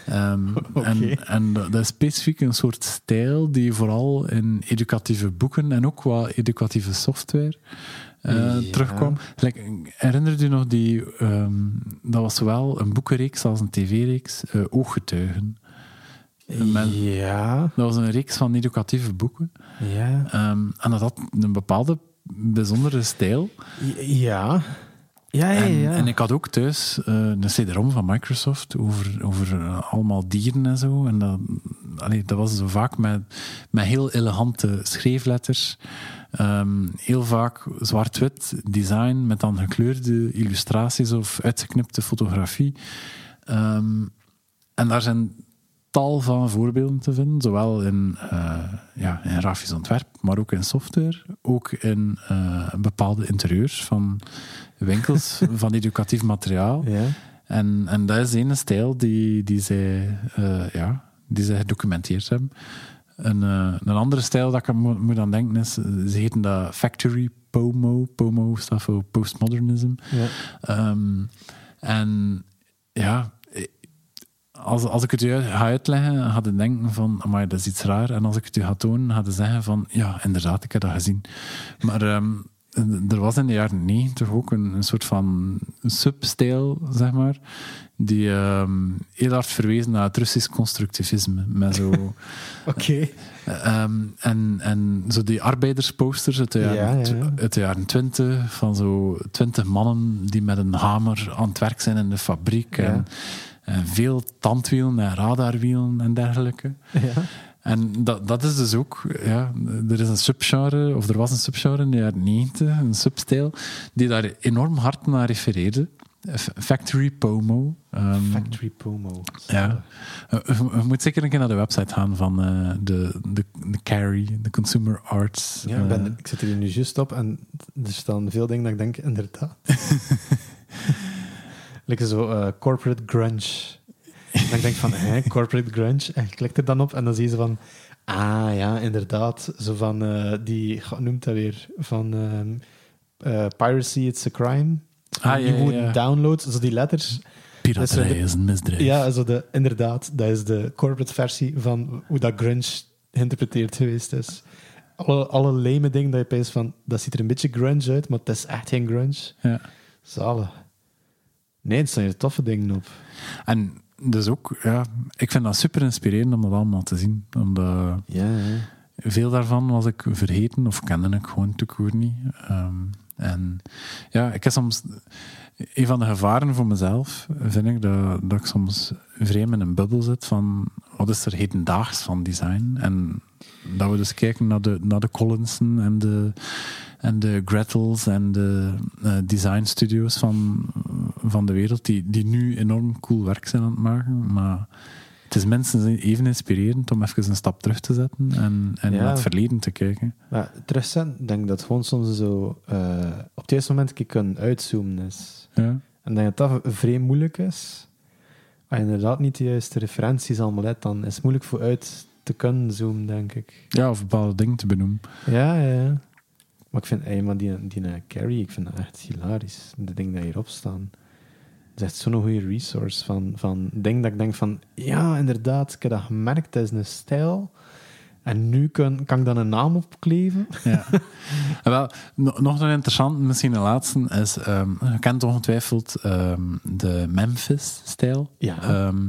Ehm. En, en dat dat is specifiek een soort stijl die vooral in educatieve boeken en ook qua educatieve software eh, Ja. terugkwam. Like, herinner je nog die, ehm, dat was zowel een boekenreeks als een tv-reeks, eh, Ooggetuigen. Met- Ja, dat was een reeks van educatieve boeken. ja, Ehm, en dat had een bepaalde bijzondere stijl. ja. Ja, ja, En, ja. en ik had ook thuis eh, een CD-ROM van Microsoft over, over eh, allemaal dieren en zo. En dat, allee, dat was zo vaak met, met heel elegante schreefletters. Ehm, heel vaak zwart-wit design met dan gekleurde illustraties of uitgeknipte fotografie. Ehm, en daar zijn tal van voorbeelden te vinden, zowel in, eh, ja, in grafisch ontwerp, maar ook in software, ook in eh, bepaalde interieurs van winkels van educatief materiaal. ja. En, en dat is een stijl die, die, zij, eh, ja, die zij gedocumenteerd hebben. Een, eh, een andere stijl dat ik aan moet, aan denken is, eh, ze heten dat Factory Pomo. Pomo staat voor Postmodernism. ja. Ehm, en ja, eh, als, als ik het u ga uitleggen, ga je denken van, maar dat is iets raar. En als ik het u ga tonen, ga je zeggen van, ja, inderdaad, ik heb dat gezien. Maar ehm, er was in de jaren negentig ook een, een soort van substijl, zeg maar, die ehm, heel hard verwezen naar het Russisch constructivisme. Met zo... Oké. Ehm, en, en zo die arbeidersposters uit de jaren, Ja, ja, uit de jaren 20, van zo twintig mannen die met een hamer aan het werk zijn in de fabriek. Ja. En, en veel tandwielen en radarwielen en dergelijke. Ja. En dat, dat is dus ook, ja, er is een subgenre, of er was een subgenre in de jaren 90, een substijl, die daar enorm hard naar refereerde. Factory Pomo. Ehm, Factory Pomo. ja. Eh, Je moet zeker een keer naar de website gaan van eh, de, de, de CARI, de Consumer Arts. Ja, eh, ik, ben, ik zit er hier nu juist op en er staan veel dingen dat ik denk, inderdaad. Lekker zo eh, corporate grunge. En ik denk van, hè, corporate grunge. En je klikt er dan op en dan zie je ze van, ah ja, inderdaad. Zo van, eh, die, hoe noemt dat weer? Van ehm, eh, Piracy, It's a Crime. Ah, die ja, ja, wooden ja. download, zo die letters. Piraterij is is een misdrijf. Ja, zo de, inderdaad, dat is de corporate versie van hoe dat grunge geïnterpreteerd geweest is. Alle, alle lame dingen dat je peest van, dat ziet er een beetje grunge uit, maar het is echt geen grunge. Ja. Zalig. Nee, staan hier toffe dingen op. En dus ook, ja, ik vind dat super inspirerend om dat allemaal te zien. Omdat Ja, ja. veel daarvan was ik vergeten of kende ik gewoon te koer niet. Ehm, en ja, ik heb soms... Een van de gevaren voor mezelf vind ik dat, dat ik soms vreemd in een bubbel zit van wat is er hedendaags van design. En dat we dus kijken naar de, naar de Collinsen en de, en de Gretels en de eh, design studios van, van de wereld, die, die nu enorm cool werk zijn aan het maken. Maar het is minstens even inspirerend om even een stap terug te zetten en, en Ja. naar het verleden te kijken. Maar terugzetten, ik denk dat gewoon soms zo eh, op het juiste moment kunnen uitzoomen is. Ja. En dat dat vrij moeilijk is. Als je inderdaad niet de juiste referenties allemaal hebt, dan is het moeilijk voor uit te kunnen zoomen, denk ik. ja, of bepaalde dingen te benoemen. Ja, ja, ja. Maar ik vind, hey, maar die, die eh, Carrie, ik vind dat echt hilarisch. De dingen die hierop staan. Het is echt zo'n goede resource van, van dingen dat ik denk van, ja, inderdaad, ik heb dat gemerkt, dat is een stijl. En nu kan, kan ik dan een naam opkleven. Ja. En wel, no- nog een interessant, misschien de laatste, is, ehm, je kent ongetwijfeld ehm, de Memphis-stijl. Ja. Ehm,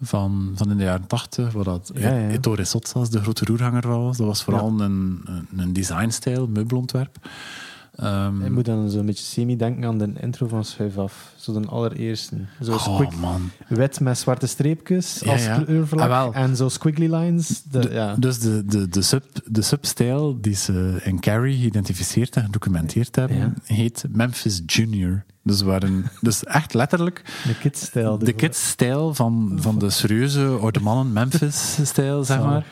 van, van in de jaren tachtig, waar dat Ja, ja. Ettore Sotsas de grote roerganger was. Dat was vooral een, een, een designstijl, meubelontwerp. Ehm, Ik moet dan zo'n beetje semi-denken aan de intro van Schuif Af. Zo de allereerste. Zo oh squig- man. wit met zwarte streepjes als kleurvlak. Ah, en zo squiggly lines. De, De- ja. Dus de, de, de, sub, de substijl die ze in Carrie geïdentificeerd en gedocumenteerd hebben, heet Memphis Junior. Dus, waren, dus echt letterlijk de kids-stijl. de kids-stijl van, van de serieuze oude mannen Memphis-stijl, zeg maar.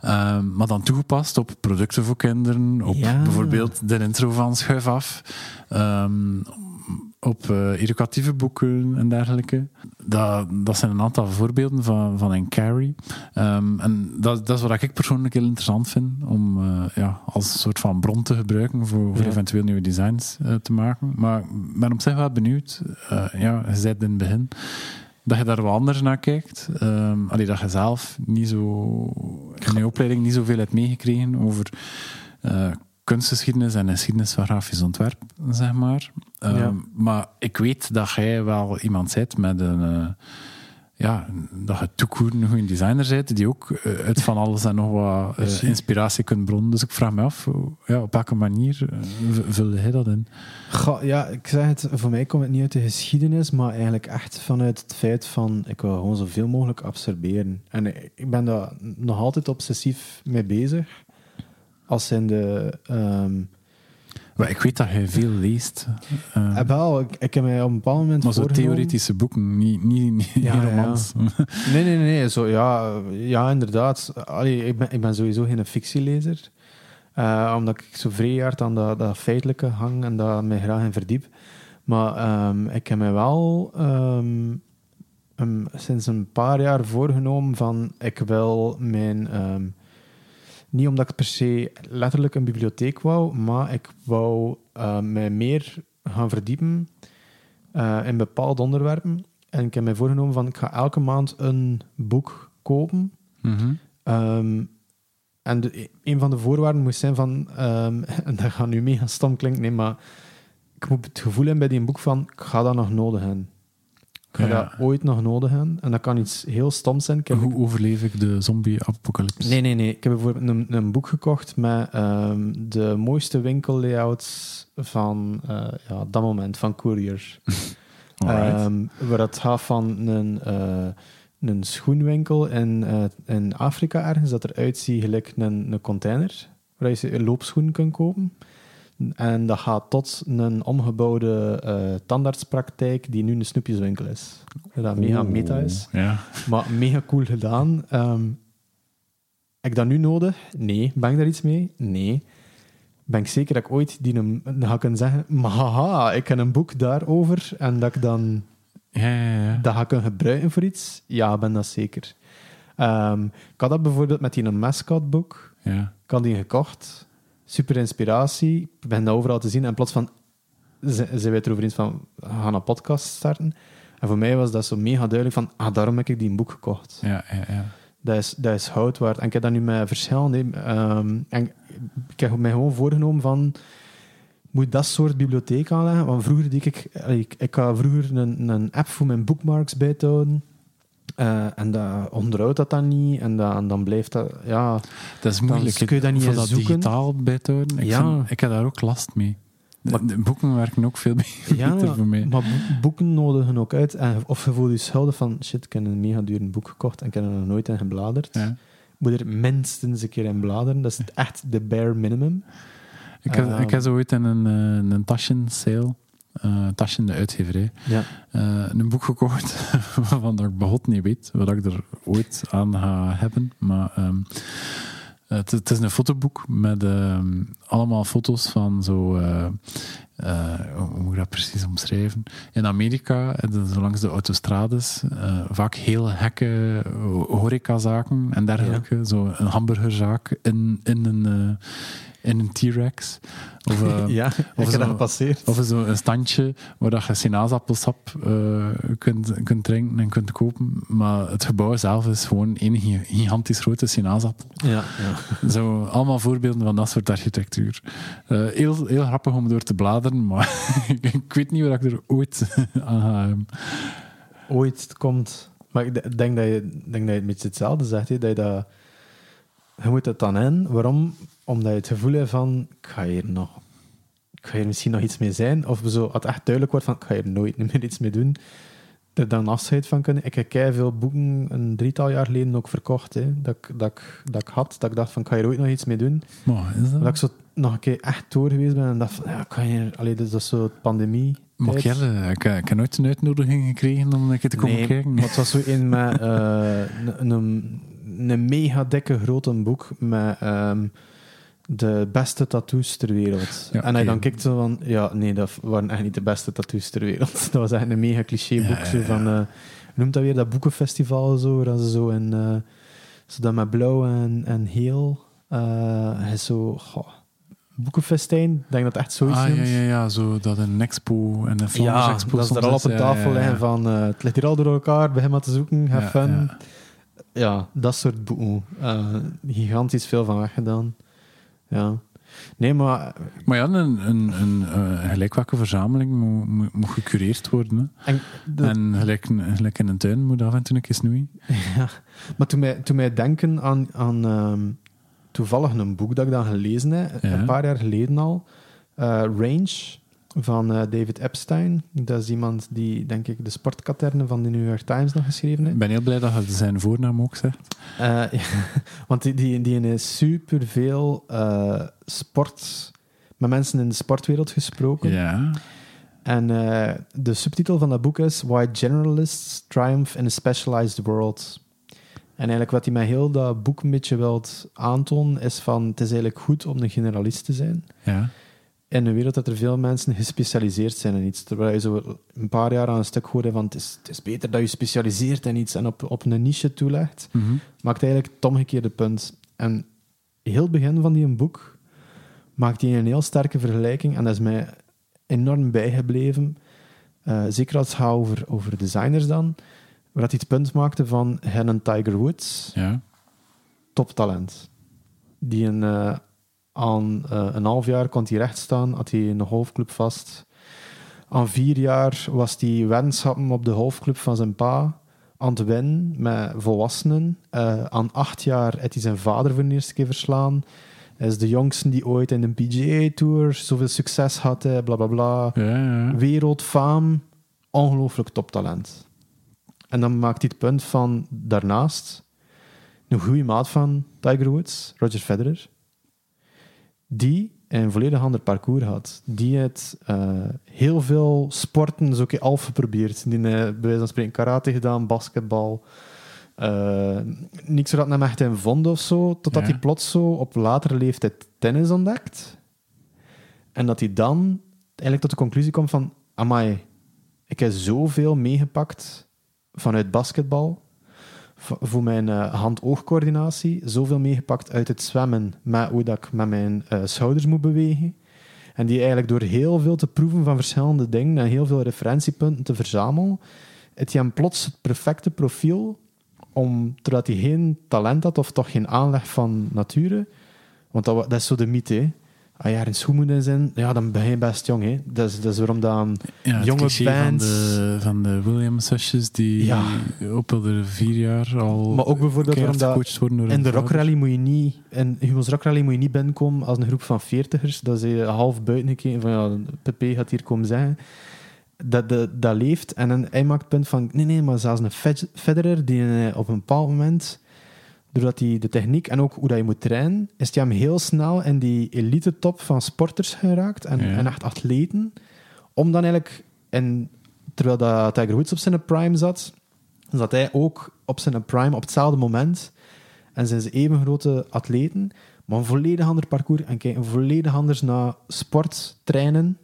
Ehm, maar dan toegepast op producten voor kinderen, op Ja. bijvoorbeeld de intro van Schuif Af, ehm, op eh, educatieve boeken en dergelijke. Dat, dat zijn een aantal voorbeelden van, van een carry. Ehm, en dat, dat is wat ik persoonlijk heel interessant vind, om eh, ja, als een soort van bron te gebruiken voor, voor Ja. eventueel nieuwe designs eh, te maken. Maar ik ben op zich wel benieuwd. Ja, je zei het in het begin dat je daar wat anders naar kijkt. Allee, dat je zelf niet zo in je opleiding niet zoveel hebt meegekregen over kunstgeschiedenis en geschiedenis van grafisch ontwerp, zeg maar. Ehm, Ja. Maar ik weet dat jij wel iemand bent met een... eh, ja, dat je toekoer een goede designer bent, die ook eh, uit van alles en nog wat eh, inspiratie kunt bronnen. Dus ik vraag me af, ja, op welke manier vulde hij dat in? Goh, ja, ik zeg het, voor mij komt het niet uit de geschiedenis, maar eigenlijk echt vanuit het feit van, ik wil gewoon zoveel mogelijk absorberen. En ik- ik ben daar nog altijd obsessief mee bezig. Als in de... ehm, Maar ik weet dat jij veel leest. eh, wel, ik, ik heb mij op een bepaald moment Maar zo voorgenomen- theoretische boeken, niet, niet, niet Ja, geen ja. romans. Nee, nee, nee. Zo, ja, ja, inderdaad. Allee, ik, ben, ik ben sowieso geen fictielezer. Eh, omdat ik zo vrij hard aan dat, dat feitelijke hang en daar mij graag in verdiep. Maar ehm, ik heb mij wel ehm, sinds een paar jaar voorgenomen van ik wil mijn... ehm, niet omdat ik per se letterlijk een bibliotheek wou, maar ik wou eh, mij meer gaan verdiepen eh, in bepaalde onderwerpen. En ik heb mij voorgenomen van ik ga elke maand een boek kopen. Mhm. Ehm, en de, een van de voorwaarden moest zijn van, ehm, en dat gaat nu mega stom klinken, nee, maar ik moet het gevoel hebben bij die boek van, ik ga dat nog nodig hebben. Ik ga Ja. dat ooit nog nodig hebben. En dat kan iets heel stoms zijn. Ik Hoe overleef ik de zombie-apocalypse? Nee, nee, nee. Ik heb bijvoorbeeld een, een boek gekocht met ehm, de mooiste winkellayouts van eh, ja, dat moment, van Courier. Ehm, waar het gaat van een, eh, een schoenwinkel in, eh, in Afrika ergens, dat eruit ziet gelijk een, een container, waar je een loopschoen kunt kopen. En dat gaat tot een omgebouwde eh, tandartspraktijk die nu een snoepjeswinkel is. Dat mega Oeh, meta is. Ja. Maar mega cool gedaan. Ehm, heb ik dat nu nodig? Nee. Ben ik daar iets mee? Nee. Ben ik zeker dat ik ooit die een, dan ga kunnen zeggen, maar haha, ik heb een boek daarover en dat ik dan Ja, ja, ja. dat ga kunnen gebruiken voor iets? Ja, ben dat zeker. Ehm, ik had dat bijvoorbeeld met die een mascot boek. ja. Ik had die gekocht. Super inspiratie. Ik ben dat overal te zien. En plots van, z- zijn wij erover eens van, we gaan een podcast starten. En voor mij was dat zo mega duidelijk van, ah, daarom heb ik die boek gekocht. Ja, ja, ja. Dat is, dat is hout waard. En ik heb dat nu met verschillende... ehm, en ik heb mij gewoon voorgenomen van... Moet dat soort bibliotheek aanleggen? Want vroeger deed ik... Ik, ik had vroeger een, een app voor mijn bookmarks bij te houden. Eh, en dat onderhoudt dat dan niet. En, dat, en dan blijft dat... Ja, Dat is moeilijk. kun je dat niet dat zoeken. digitaal. Ik, Ja. vind- ik heb daar ook last mee. Maar- de boeken werken ook veel beter ja voor mij. maar bo- boeken nodigen ook uit. En, of je voelt je schuldig van... Shit, ik heb een mega duur boek gekocht en ik heb er nog nooit in gebladerd. Ja. moet er minstens een keer in bladeren. Dat is echt de bare minimum. Ik, heb, Ehm. ik heb zo ooit in een, eh, een Taschen sale, eh Taschen de uitgeverij, Ja. eh, een boek gekocht waarvan ik begot niet weet wat ik er ooit aan ga hebben. Maar ehm, het, het is een fotoboek met ehm, allemaal foto's van zo. Eh, hoe moet ik dat precies omschrijven? In Amerika, langs de autostrades, eh, vaak heel gekke ho- horecazaken en dergelijke. Zo een hamburgerzaak in, in, een, eh, in een T-Rex. Of, eh, ja, of zo- gepasseerd. of zo een standje waar dat je sinaasappelsap eh, kunt, kunt drinken en kunt kopen. Maar het gebouw zelf is gewoon één gi- gigantisch grote sinaasappel. Ja, ja. Zo, allemaal voorbeelden van dat soort architectuur. Heel, heel grappig om door te bladeren, maar ik weet niet waar ik er ooit aan ooit komt. Maar ik de- denk dat je, denk dat je het hetzelfde zegt. Hè? Dat je, dat, je moet het dan in. Waarom? Omdat je het gevoel hebt van... Ik ga hier nog... Ik ga hier misschien nog iets mee zijn. Of zo, als het echt duidelijk wordt van... Ik ga hier nooit meer iets mee doen. Er dan afscheid van kunnen. Ik heb veel boeken een drietal jaar geleden ook verkocht. Hè? Dat, ik, dat, ik, dat ik had. Dat ik dacht van... Ik ga hier ooit nog iets mee doen. Maar is dat? Dat ik zo nog een keer echt door geweest ben. En dacht van... Ja, ik ga hier... Allee, dit is zo pandemie. Maar Gerre, ik, ik heb nooit een uitnodiging gekregen om een keer te komen nee, kijken. maar het was zo een met eh, een, een, een mega dikke grote boek met ehm, de beste tattoos ter wereld. Ja, en hij dan kijkt zo van, ja, nee, dat waren echt niet de beste tattoos ter wereld. Dat was echt een mega cliché boek. Ja, Zo van, eh, noemt dat weer, dat boekenfestival zo, waar ze zo in, eh, zo dat met blauw en, en heel, eh, hij is zo, goh, boekenfestijn, denk dat echt zoiets Ah, ja, ja, ja, zo dat een expo en een Flanders Ja, expo dat ze er al op is. een Ja, tafel ja, ja. liggen van eh, het ligt hier al door elkaar, begin maar te zoeken, have Ja, fun. ja. Dat soort boeken. Eh, gigantisch veel van weggedaan. Ja. Nee, maar... Maar ja, een, een, een, eh, gelijk welke verzameling moet, moet, moet gecureerd worden. hè. En, de- En gelijk, gelijk in een tuin moet af en toe een keer snoeien. ja. Maar toen mij, toen mij denken aan, aan ehm, toevallig een boek dat ik dan gelezen heb, Ja. een paar jaar geleden al, eh, Range, van eh, David Epstein. Dat is iemand die, denk ik, de sportkaterne van de New York Times nog geschreven heeft. Ik ben heel blij dat je zijn voornaam ook zegt. Eh, ja, want die, die, die heeft superveel eh sport... Met mensen in de sportwereld gesproken. Ja. En de subtitel van dat boek is Why Generalists Triumph in a Specialized World. En eigenlijk wat hij met heel dat boek een beetje wilt aantonen, is van het is eigenlijk goed om een generalist te zijn. Ja. In een wereld dat er veel mensen gespecialiseerd zijn in iets. Terwijl je zo een paar jaar aan een stuk hoorde van het is, het is beter dat je specialiseert in iets en op, op een niche toelegt Mhm. maakt eigenlijk het omgekeerde punt. En heel het begin van die een boek maakt hij een heel sterke vergelijking en dat is mij enorm bijgebleven. Eh, zeker als het gaat over, over designers dan, waar hij het punt maakte van hen een Tiger Woods, Ja. toptalent. Die een, eh, aan eh, een half jaar kon hij recht staan, had hij een golfclub vast. Aan vier jaar was hij weddenschappen op de golfclub van zijn pa aan het winnen met volwassenen. Eh, aan acht jaar heeft hij zijn vader voor de eerste keer verslaan. Hij is de jongste die ooit in de PGA-tour zoveel succes had, bla bla bla. Ja, ja. Wereldfaam, ongelooflijk toptalent. En dan maakt hij het punt van daarnaast een goede maat van Tiger Woods, Roger Federer, die een volledig ander parcours had. Die heeft eh, heel veel sporten zo keer half geprobeerd. Die heeft bij wijze van spreken karate gedaan, basketbal. Eh, niks wat hem echt in vond of zo, totdat Ja. hij plots zo op latere leeftijd tennis ontdekt. En dat hij dan eigenlijk tot de conclusie komt van... Amai, ik heb zoveel meegepakt vanuit basketbal voor mijn eh, hand-oogcoördinatie. Zoveel meegepakt uit het zwemmen met hoe dat ik met mijn eh, schouders moet bewegen. En die eigenlijk door heel veel te proeven van verschillende dingen en heel veel referentiepunten te verzamelen, heeft hij hem plots het perfecte profiel om, terwijl hij geen talent had of toch geen aanleg van nature, want dat, dat is zo de mythe, hè. Als je in schoenen zijn, ja, dan ben je best jong. Hè. Dat, is, dat is waarom dan Ja, jonge cliché van bands... de, van de Williams-zusjes die Ja. op de vier jaar al Maar ook bijvoorbeeld waarom dat gecoacht worden door In de rockrally moet je niet... In Humo's rockrally moet je niet binnenkomen als een groep van veertigers. Dat ze half buiten gekeken van, ja, Pepe gaat hier komen zeggen. Dat, dat, dat leeft. En dan, hij maakt het punt van, nee, nee, maar zelfs een Fed- Federer, die eh, op een bepaald moment, doordat hij de techniek en ook hoe dat je moet trainen, is hij hem heel snel in die elite top van sporters geraakt en, Ja. en echt atleten. Om dan eigenlijk, in, terwijl dat Tiger Woods op zijn prime zat, zat hij ook op zijn prime op hetzelfde moment. En zijn ze even grote atleten, maar een volledig ander parcours en kijken volledig anders naar sport, trainen.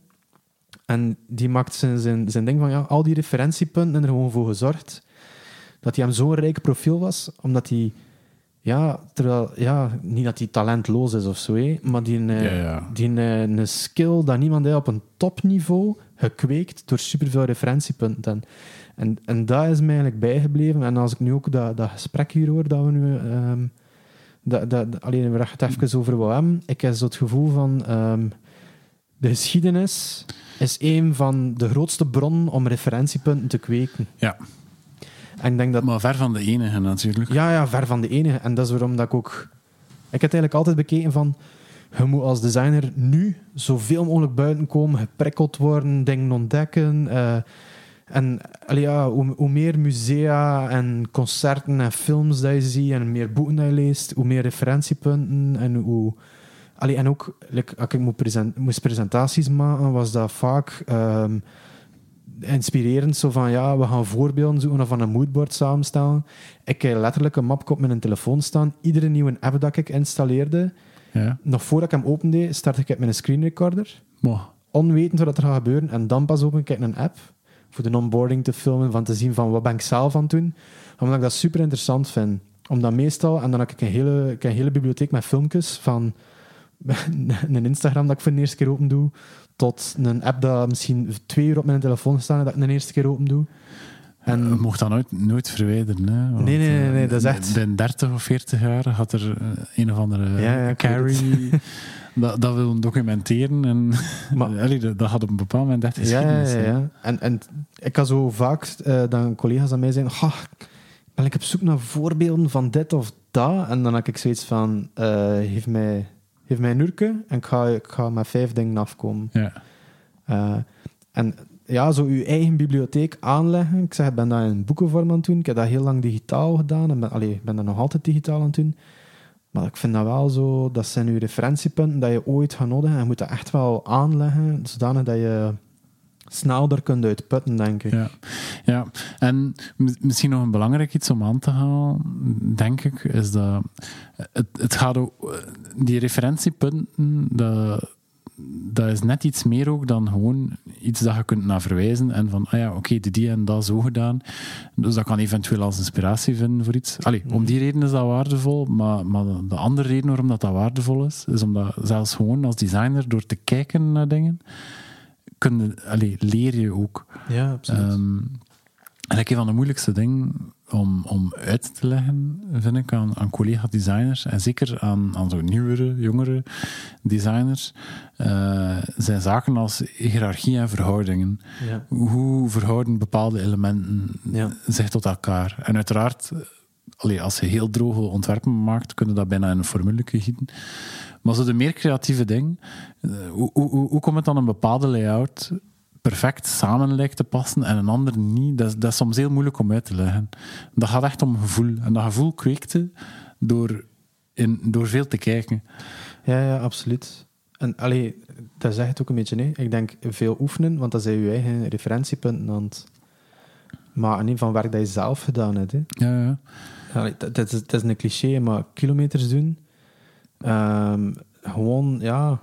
En die maakt zijn, zijn, zijn ding van, ja, al die referentiepunten en er gewoon voor gezorgd dat hij hem zo'n rijk profiel was, omdat hij Ja, terwijl, ja, niet dat hij talentloos is of zo, maar die, een, Ja, ja. die een, een skill dat niemand heeft op een topniveau gekweekt door superveel referentiepunten. En, en, en dat is mij eigenlijk bijgebleven. En als ik nu ook dat, dat gesprek hier hoor, dat we nu... ehm, dat, dat, alleen we het even over wat hebben. Ik heb zo het gevoel van... ehm, de geschiedenis is een van de grootste bronnen om referentiepunten te kweken. Ja, En ik denk dat maar ver van de enige natuurlijk. ja, ja, ver van de enige. En dat is waarom dat ik ook... Ik heb eigenlijk altijd bekeken van... Je moet als designer nu zoveel mogelijk buiten komen, geprikkeld worden, dingen ontdekken. eh, en allee, ja, hoe, hoe meer musea en concerten en films dat je ziet en hoe meer boeken dat je leest, hoe meer referentiepunten en hoe... Allee, en ook, like, als ik moet present- moest presentaties maken, was dat vaak... ehm, inspirerend. Zo van, ja, we gaan voorbeelden zoeken of van een moodboard samenstellen. Ik heb letterlijk een mapje op mijn telefoon staan. Iedere nieuwe app dat ik installeerde, Ja, nog voordat ik hem opende, start ik met een screen recorder. Onwetend wat er gaat gebeuren. En dan pas open ik een app voor de onboarding te filmen, van te zien van wat ben ik zelf aan het doen. Omdat ik dat super interessant vind. Omdat meestal, en dan heb ik een hele, ik heb een hele bibliotheek met filmpjes van een Instagram dat ik voor de eerste keer open doe, tot een app dat misschien twee uur op mijn telefoon staat en dat ik de eerste keer open doe. En je mocht dat nooit, nooit verwijderen. Hè? Want, Nee, nee, nee, eh, nee, dat is echt- Binnen 30 of 40 jaar had er eh, een of andere Ja, ja, carry dat, dat wil documenteren. En, Maar- Allee, dat, dat had op een bepaald moment echt Ja, ja, geschiedenis. ja. hè. ja. En, en ik kan zo vaak uh, dan collega's aan mij zeggen: "Goh, ben ik op zoek naar voorbeelden van dit of dat. En dan heb ik zoiets van: uh, geef, mij, geef mij een en ik ga, ik ga met vijf dingen afkomen. Ja. Uh, en ja, zo uw eigen bibliotheek aanleggen. Ik zeg, ik ben dat in boekenvorm aan het doen. Ik heb dat heel lang digitaal gedaan. En ben, allee, ik ben dat nog altijd digitaal aan het doen. Maar ik vind dat wel zo, dat zijn uw referentiepunten dat je ooit gaat nodig. En je moet dat echt wel aanleggen, zodanig dat je snel er kunt uitputten, denk ik. Ja, ja. en misschien nog een belangrijk iets om aan te halen, denk ik, is dat het, het gaat ook, die referentiepunten, dat, dat is net iets meer ook dan gewoon iets dat je kunt naar verwijzen en van, ah ja, oké, okay, die en dat zo gedaan. Dus dat kan eventueel als inspiratie vinden voor iets. Allee, om die reden is dat waardevol, maar, maar de andere reden waarom dat, dat waardevol is, is omdat zelfs gewoon als designer, door te kijken naar dingen, kun je, allee, leer je ook. Ja, absoluut. Um, en een van de moeilijkste dingen om, om uit te leggen, vind ik, aan, aan collega-designers, en zeker aan, aan zo nieuwere, jongere designers, uh, zijn zaken als hiërarchie en verhoudingen. Ja. Hoe verhouden bepaalde elementen Ja. zich tot elkaar? En uiteraard, allee, als je heel droge ontwerpen maakt, kun je dat bijna in een formule gieten. Maar zo de meer creatieve ding, uh, hoe, hoe, hoe komt het dan een bepaalde layout perfect samen lijkt te passen en een ander niet, dat is, dat is soms heel moeilijk om uit te leggen. Dat gaat echt om gevoel. En dat gevoel kweekte door, in, door veel te kijken. Ja, ja, absoluut. En allee, dat zegt het ook een beetje. Hè. Ik denk veel oefenen, want dat zijn je eigen referentiepunten aan het maar niet van werk dat je zelf gedaan hebt. Hè. Ja, ja. Allee, dat, is, dat is een cliché, maar kilometers doen. Um, gewoon, ja.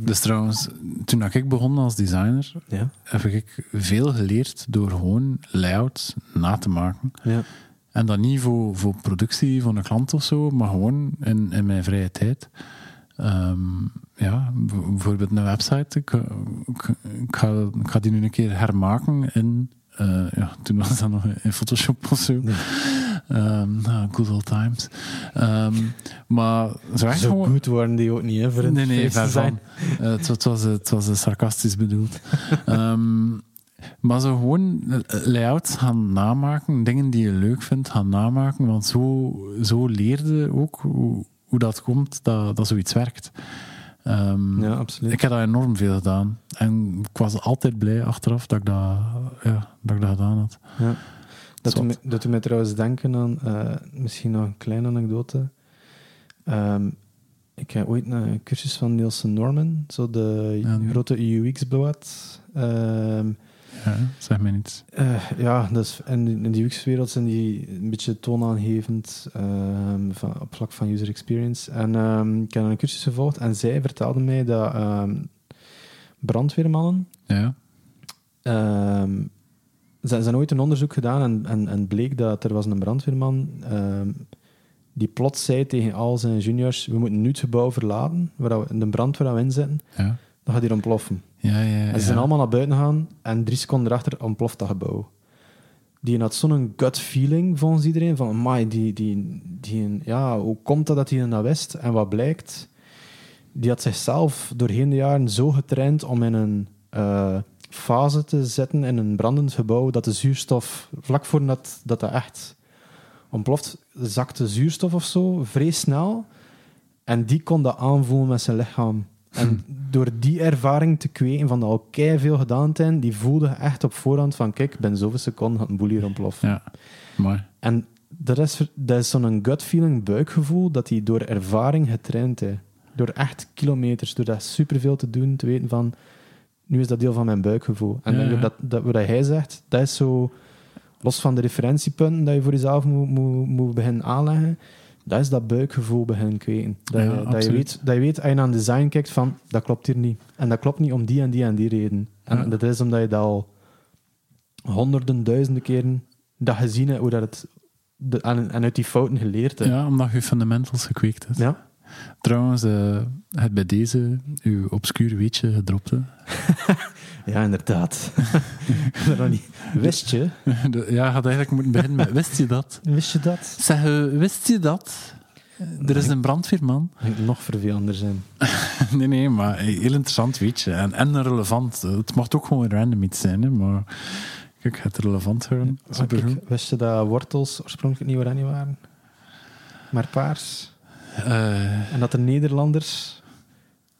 Dus trouwens, toen ik begon als designer, ja. heb ik veel geleerd door gewoon layouts na te maken. Ja. En dat niet voor, voor productie van een klant of zo, maar gewoon in, in mijn vrije tijd. Um, ja, bijvoorbeeld een website. Ik, ik, ik, ga, ik ga die nu een keer hermaken in. Uh, ja, toen was dat nog in Photoshop of zo. Um, nou, good old times. Um, maar zo, echt zo goed waren die ook niet, hè, voor een Nee, nee, zijn. Uh, het, het, was, het was sarcastisch bedoeld. um, maar zo gewoon layouts gaan namaken, dingen die je leuk vindt gaan namaken, want zo, zo leerde ook hoe, hoe dat komt dat, dat zoiets werkt. Um, ja, absoluut. Ik heb dat enorm veel gedaan. En ik was altijd blij achteraf dat ik dat, ja, dat, ik dat gedaan had. Ja. Dat, doet me, dat doet me trouwens denken aan, uh, misschien nog een kleine anekdote. Um, ik heb ooit een cursus van Nielsen Norman, zo de ja, grote UX-blad. Um, ja, zeg mij niets. Uh, ja, dus in, in de UX-wereld zijn die een beetje toonaangevend um, van, op vlak van user experience. En um, ik heb een cursus gevolgd en zij vertelde mij dat brandweermannen. Ja. Ze, hebben ooit een onderzoek gedaan en, en, en bleek dat er was een brandweerman. die plots zei tegen al zijn juniors, we moeten nu het gebouw verlaten, waar we, de brand waar we in zitten, Ja. dan gaat hier ontploffen. Ja, ja, En ze zijn allemaal naar buiten gegaan en drie seconden erachter ontploft dat gebouw. Die had zo'n gut feeling, volgens iedereen, van amai, die, die, die, ja, hoe komt dat dat hij dat wist? En wat blijkt? Die had zichzelf doorheen de jaren zo getraind om in een eh, fase te zetten in een brandend gebouw, dat de zuurstof, vlak voordat dat, dat echt ontploft, zakte zuurstof of zo, vrij snel. En die kon dat aanvoelen met zijn lichaam. En door die ervaring te kweken van dat al veel gedaan te hebben, die voelde echt op voorhand van kijk, ben zoveel seconden gaat een boel hier ontploffen. Ja, mooi. En dat is, dat is zo'n gut feeling, buikgevoel, dat hij door ervaring getraind heeft. Door echt kilometers, door dat superveel te doen, te weten van, nu is dat deel van mijn buikgevoel. En Ja, denk dat, dat wat hij zegt, dat is zo, los van de referentiepunten dat je voor jezelf moet, moet, moet beginnen aanleggen, dat is dat buikgevoel beginnen kweken. Dat, Ja, je, dat, je weet, dat je weet, als je naar een design kijkt, van, dat klopt hier niet. En dat klopt niet om die en die en die reden. En Ja. dat is omdat je dat al honderden, duizenden keren dat gezien hebt, hoe dat het... De, en, en uit die fouten geleerd hebt. Ja, omdat je fundamentals gekweekt hebt. Ja. Trouwens, eh, het bij deze uw obscuur weetje gedropt. hè. Ja, inderdaad. Wist je? Ja, je had eigenlijk moeten beginnen met wist je dat? Wist je dat? Zeg, eh, wist je dat? Er is een brandweerman. Nog vervelender zijn. Nee, nee, maar heel interessant weetje. En, en relevant. Het mag ook gewoon random iets zijn, hè, maar kijk, het relevant houden. Wist je dat wortels oorspronkelijk niet oranje waren? Maar paars. Eh, En dat de Nederlanders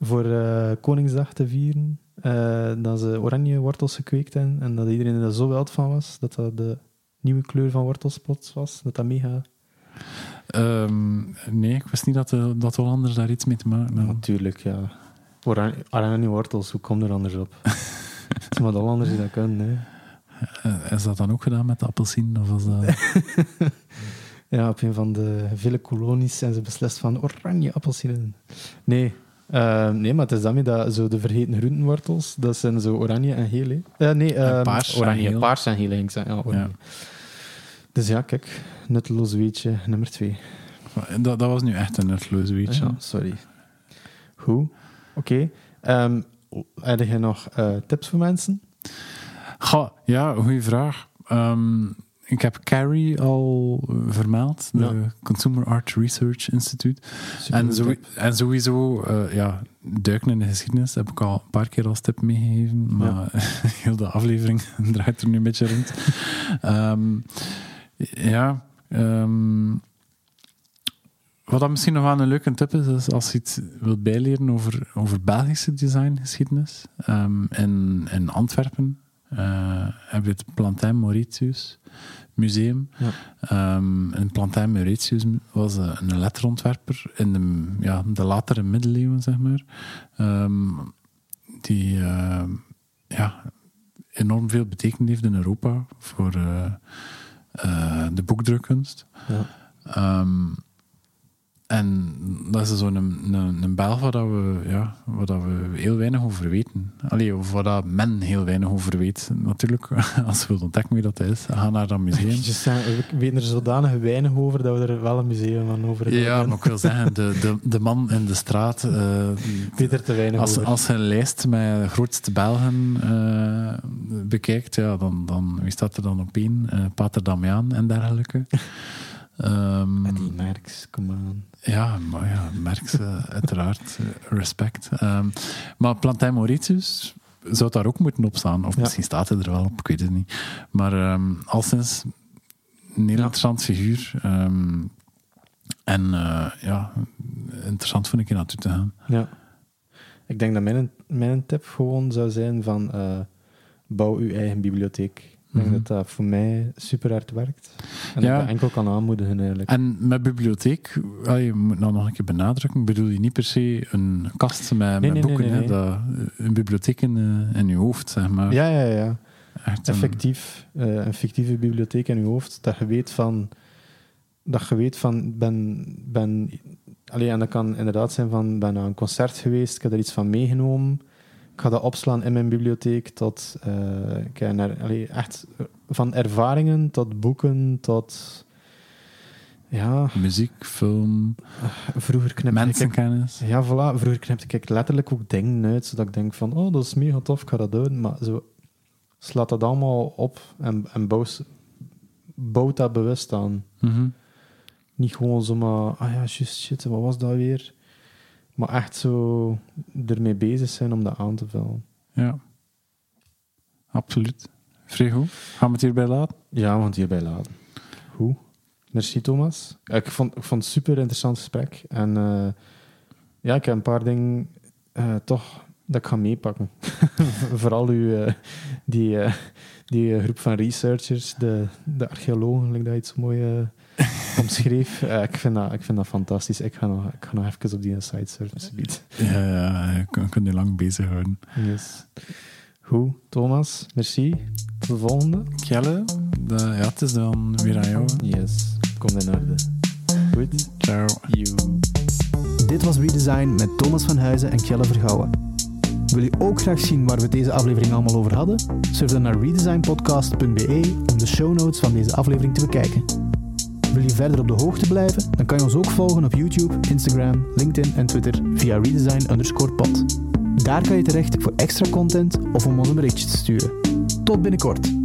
voor eh, Koningsdag te vieren, eh, dat ze oranje wortels gekweekt hebben en dat iedereen er zo wild van was, dat dat de nieuwe kleur van wortels plots was, dat dat mega... ehm, nee, ik wist niet dat de, dat de Hollanders daar iets mee te maken hadden. Natuurlijk, ja. Oranje, oranje wortels, hoe kom je er anders op? Het is maar de Hollanders die dat kunnen, hè. Is dat dan ook gedaan met de appelsien? Of was dat... Ja, op een van de vele kolonies zijn ze beslist van oranje appelsinen. Nee, eh, nee maar het is daarmee dat zo de vergeten groentenwortels, dat zijn zo oranje en geel. hè. Eh, nee, eh, paars en oranje, geel. paars en geel, ging ik zeggen. Ja, oranje. Ja. Dus ja, kijk, nutteloos weetje nummer twee. dat, dat was nu echt een nutteloos weetje. Ja, sorry. Goed, oké. Ehm, heb je nog eh, tips voor mensen? Goh, ja, goede vraag. Ehm, ik heb Carrie al eh, vermeld, de Ja. Consumer Art Research Institute. En, zo, sowieso, eh, ja, duiken in de geschiedenis heb ik al een paar keer als tip meegegeven, maar heel de aflevering draait er nu een beetje rond. Ehm, ja, ehm, wat dat misschien nog wel een leuke tip is, is als je iets wilt bijleren over, over Belgische designgeschiedenis. Ehm in, in Antwerpen eh, heb je het Plantijn Mauritius Museum. Ja. Ehm, en Mauritius was eh, een letterontwerper in de, ja, de latere middeleeuwen, zeg maar. Ehm, die ehm, ja, enorm veel betekend heeft in Europa voor eh, eh, de boekdrukkunst. Ja. En dat is zo'n een, een, een Belg waar, dat we, ja, waar dat we heel weinig over weten. Allee, of waar dat men heel weinig over weet. Natuurlijk, als je wilt ontdekken wie dat is, ga naar dat museum. Ja, we weten er zodanig weinig over dat we er wel een museum van over Ja, hebben. maar ik wil zeggen, de, de, de man in de straat. weet er te weinig als, over. als je een lijst met de grootste Belgen eh, bekijkt, ja, dan, dan wie staat er dan op één? Eh, Pater Damiaan en dergelijke. Ehm, Met die merks, kom aan. Ja, maar ja, merk ze uiteraard. eh, Respect. Ehm, maar Plantijn Mauritius zou daar ook moeten op staan. Of Ja. misschien staat hij er wel op, ik weet het niet. Maar ehm al sinds een heel Ja. interessant figuur. ehm, en eh, ja, interessant vind ik naartoe te gaan. Ja. Ik denk dat mijn, mijn tip gewoon zou zijn van eh, bouw uw eigen bibliotheek. Ik denk Mhm. dat dat voor mij super hard werkt. En Ja. dat ik enkel kan aanmoedigen eigenlijk. En met bibliotheek, ah, je moet nou nog een keer benadrukken, bedoel je niet per se een kast met, Nee, met nee, boeken. nee, hè, Dat, een bibliotheek in, eh, in je hoofd, zeg maar. ja, ja, ja. Echt een- Effectief. eh, een fictieve bibliotheek in je hoofd. Dat je weet van... Dat je weet van... Ben, ben, allee, en dat kan inderdaad zijn van... Ben naar een concert geweest. Ik heb er iets van meegenomen. Ik ga dat opslaan in mijn bibliotheek. Tot... ik heb naar, allee, echt van ervaringen tot boeken tot... Ja, Muziek, film, vroeger knipte ik... mensenkennis. Ja, voilà. Vroeger knipte ik letterlijk ook dingen uit, zodat ik denk van, oh, dat is mega tof, ik ga dat doen. Maar zo slaat dat allemaal op en, en bouwt, bouwt dat bewust aan. Mhm. Niet gewoon zomaar, ah ja, juist, shit, wat was dat weer? Maar echt zo ermee bezig zijn om dat aan te vullen. Ja. Absoluut. Vrij goed. Gaan we het hierbij laten? Ja, want hierbij laten. Goed. Merci, Thomas. Ik vond, ik vond het een super interessant gesprek. En eh, ja, ik heb een paar dingen eh, toch dat ik ga meepakken. Vooral uw, eh, die, die groep van researchers, de, de archeologen, like dat je het zo mooi omschreef. Eh, ik, vind dat, ik vind dat fantastisch. Ik ga nog, ik ga nog even op die site surfen. subiet. Ja, ja. Ik kan, kan je lang bezighouden. Yes. Goed, Thomas. Merci. Tot de volgende. Kjelle, de, ja, het is dan weer aan jou. Yes. Kom in orde. Goed. Ciao. You. Dit was Redesign met Thomas van Huizen en Kjelle Vergouwen. Wil je ook graag zien waar we deze aflevering allemaal over hadden? Surf dan naar redesignpodcast.be om de show notes van deze aflevering te bekijken. Wil je verder op de hoogte blijven? Dan kan je ons ook volgen op YouTube, Instagram, LinkedIn en Twitter via redesign underscore pod. Daar kan je terecht voor extra content of om ons een berichtje te sturen. Tot binnenkort!